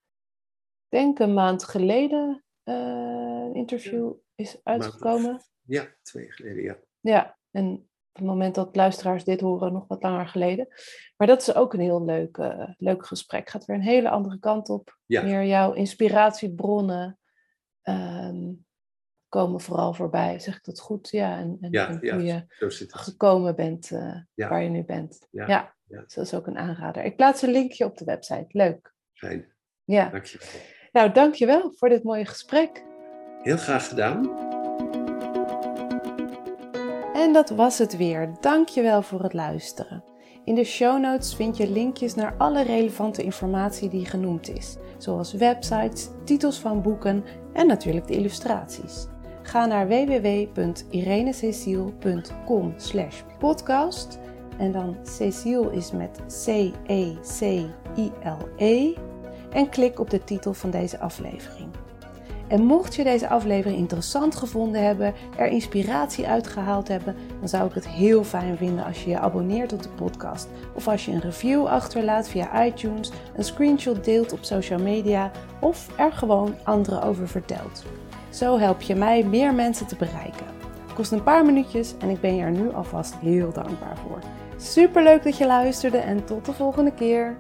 denk een maand geleden, een interview is uitgekomen. Ja, twee jaar geleden, ja. Ja, en op het moment dat luisteraars dit horen, nog wat langer geleden. Maar dat is ook een heel leuk, uh, leuk gesprek. Gaat weer een hele andere kant op. Ja. Meer jouw inspiratiebronnen um, komen vooral voorbij. Zeg ik dat goed? Ja, en, en, ja, en ja, hoe je gekomen bent uh, Ja. waar je nu bent. Ja, ja. ja. Dus dat is ook een aanrader. Ik plaats een linkje op de website. Leuk. Fijn, Ja. dankjewel. Nou, dankjewel voor dit mooie gesprek. Heel graag gedaan. En dat was het weer. Dankjewel voor het luisteren. In de show notes vind je linkjes naar alle relevante informatie die genoemd is, zoals websites, titels van boeken en natuurlijk de illustraties. Ga naar www.irenececiel.com podcast en dan Cecile is met C-E-C-I-L-E en klik op de titel van deze aflevering. En mocht je deze aflevering interessant gevonden hebben, er inspiratie uitgehaald hebben, dan zou ik het heel fijn vinden als je je abonneert op de podcast. Of als je een review achterlaat via iTunes, een screenshot deelt op social media of er gewoon anderen over vertelt. Zo help je mij meer mensen te bereiken. Het kost een paar minuutjes en ik ben je er nu alvast heel dankbaar voor. Super leuk dat je luisterde en tot de volgende keer.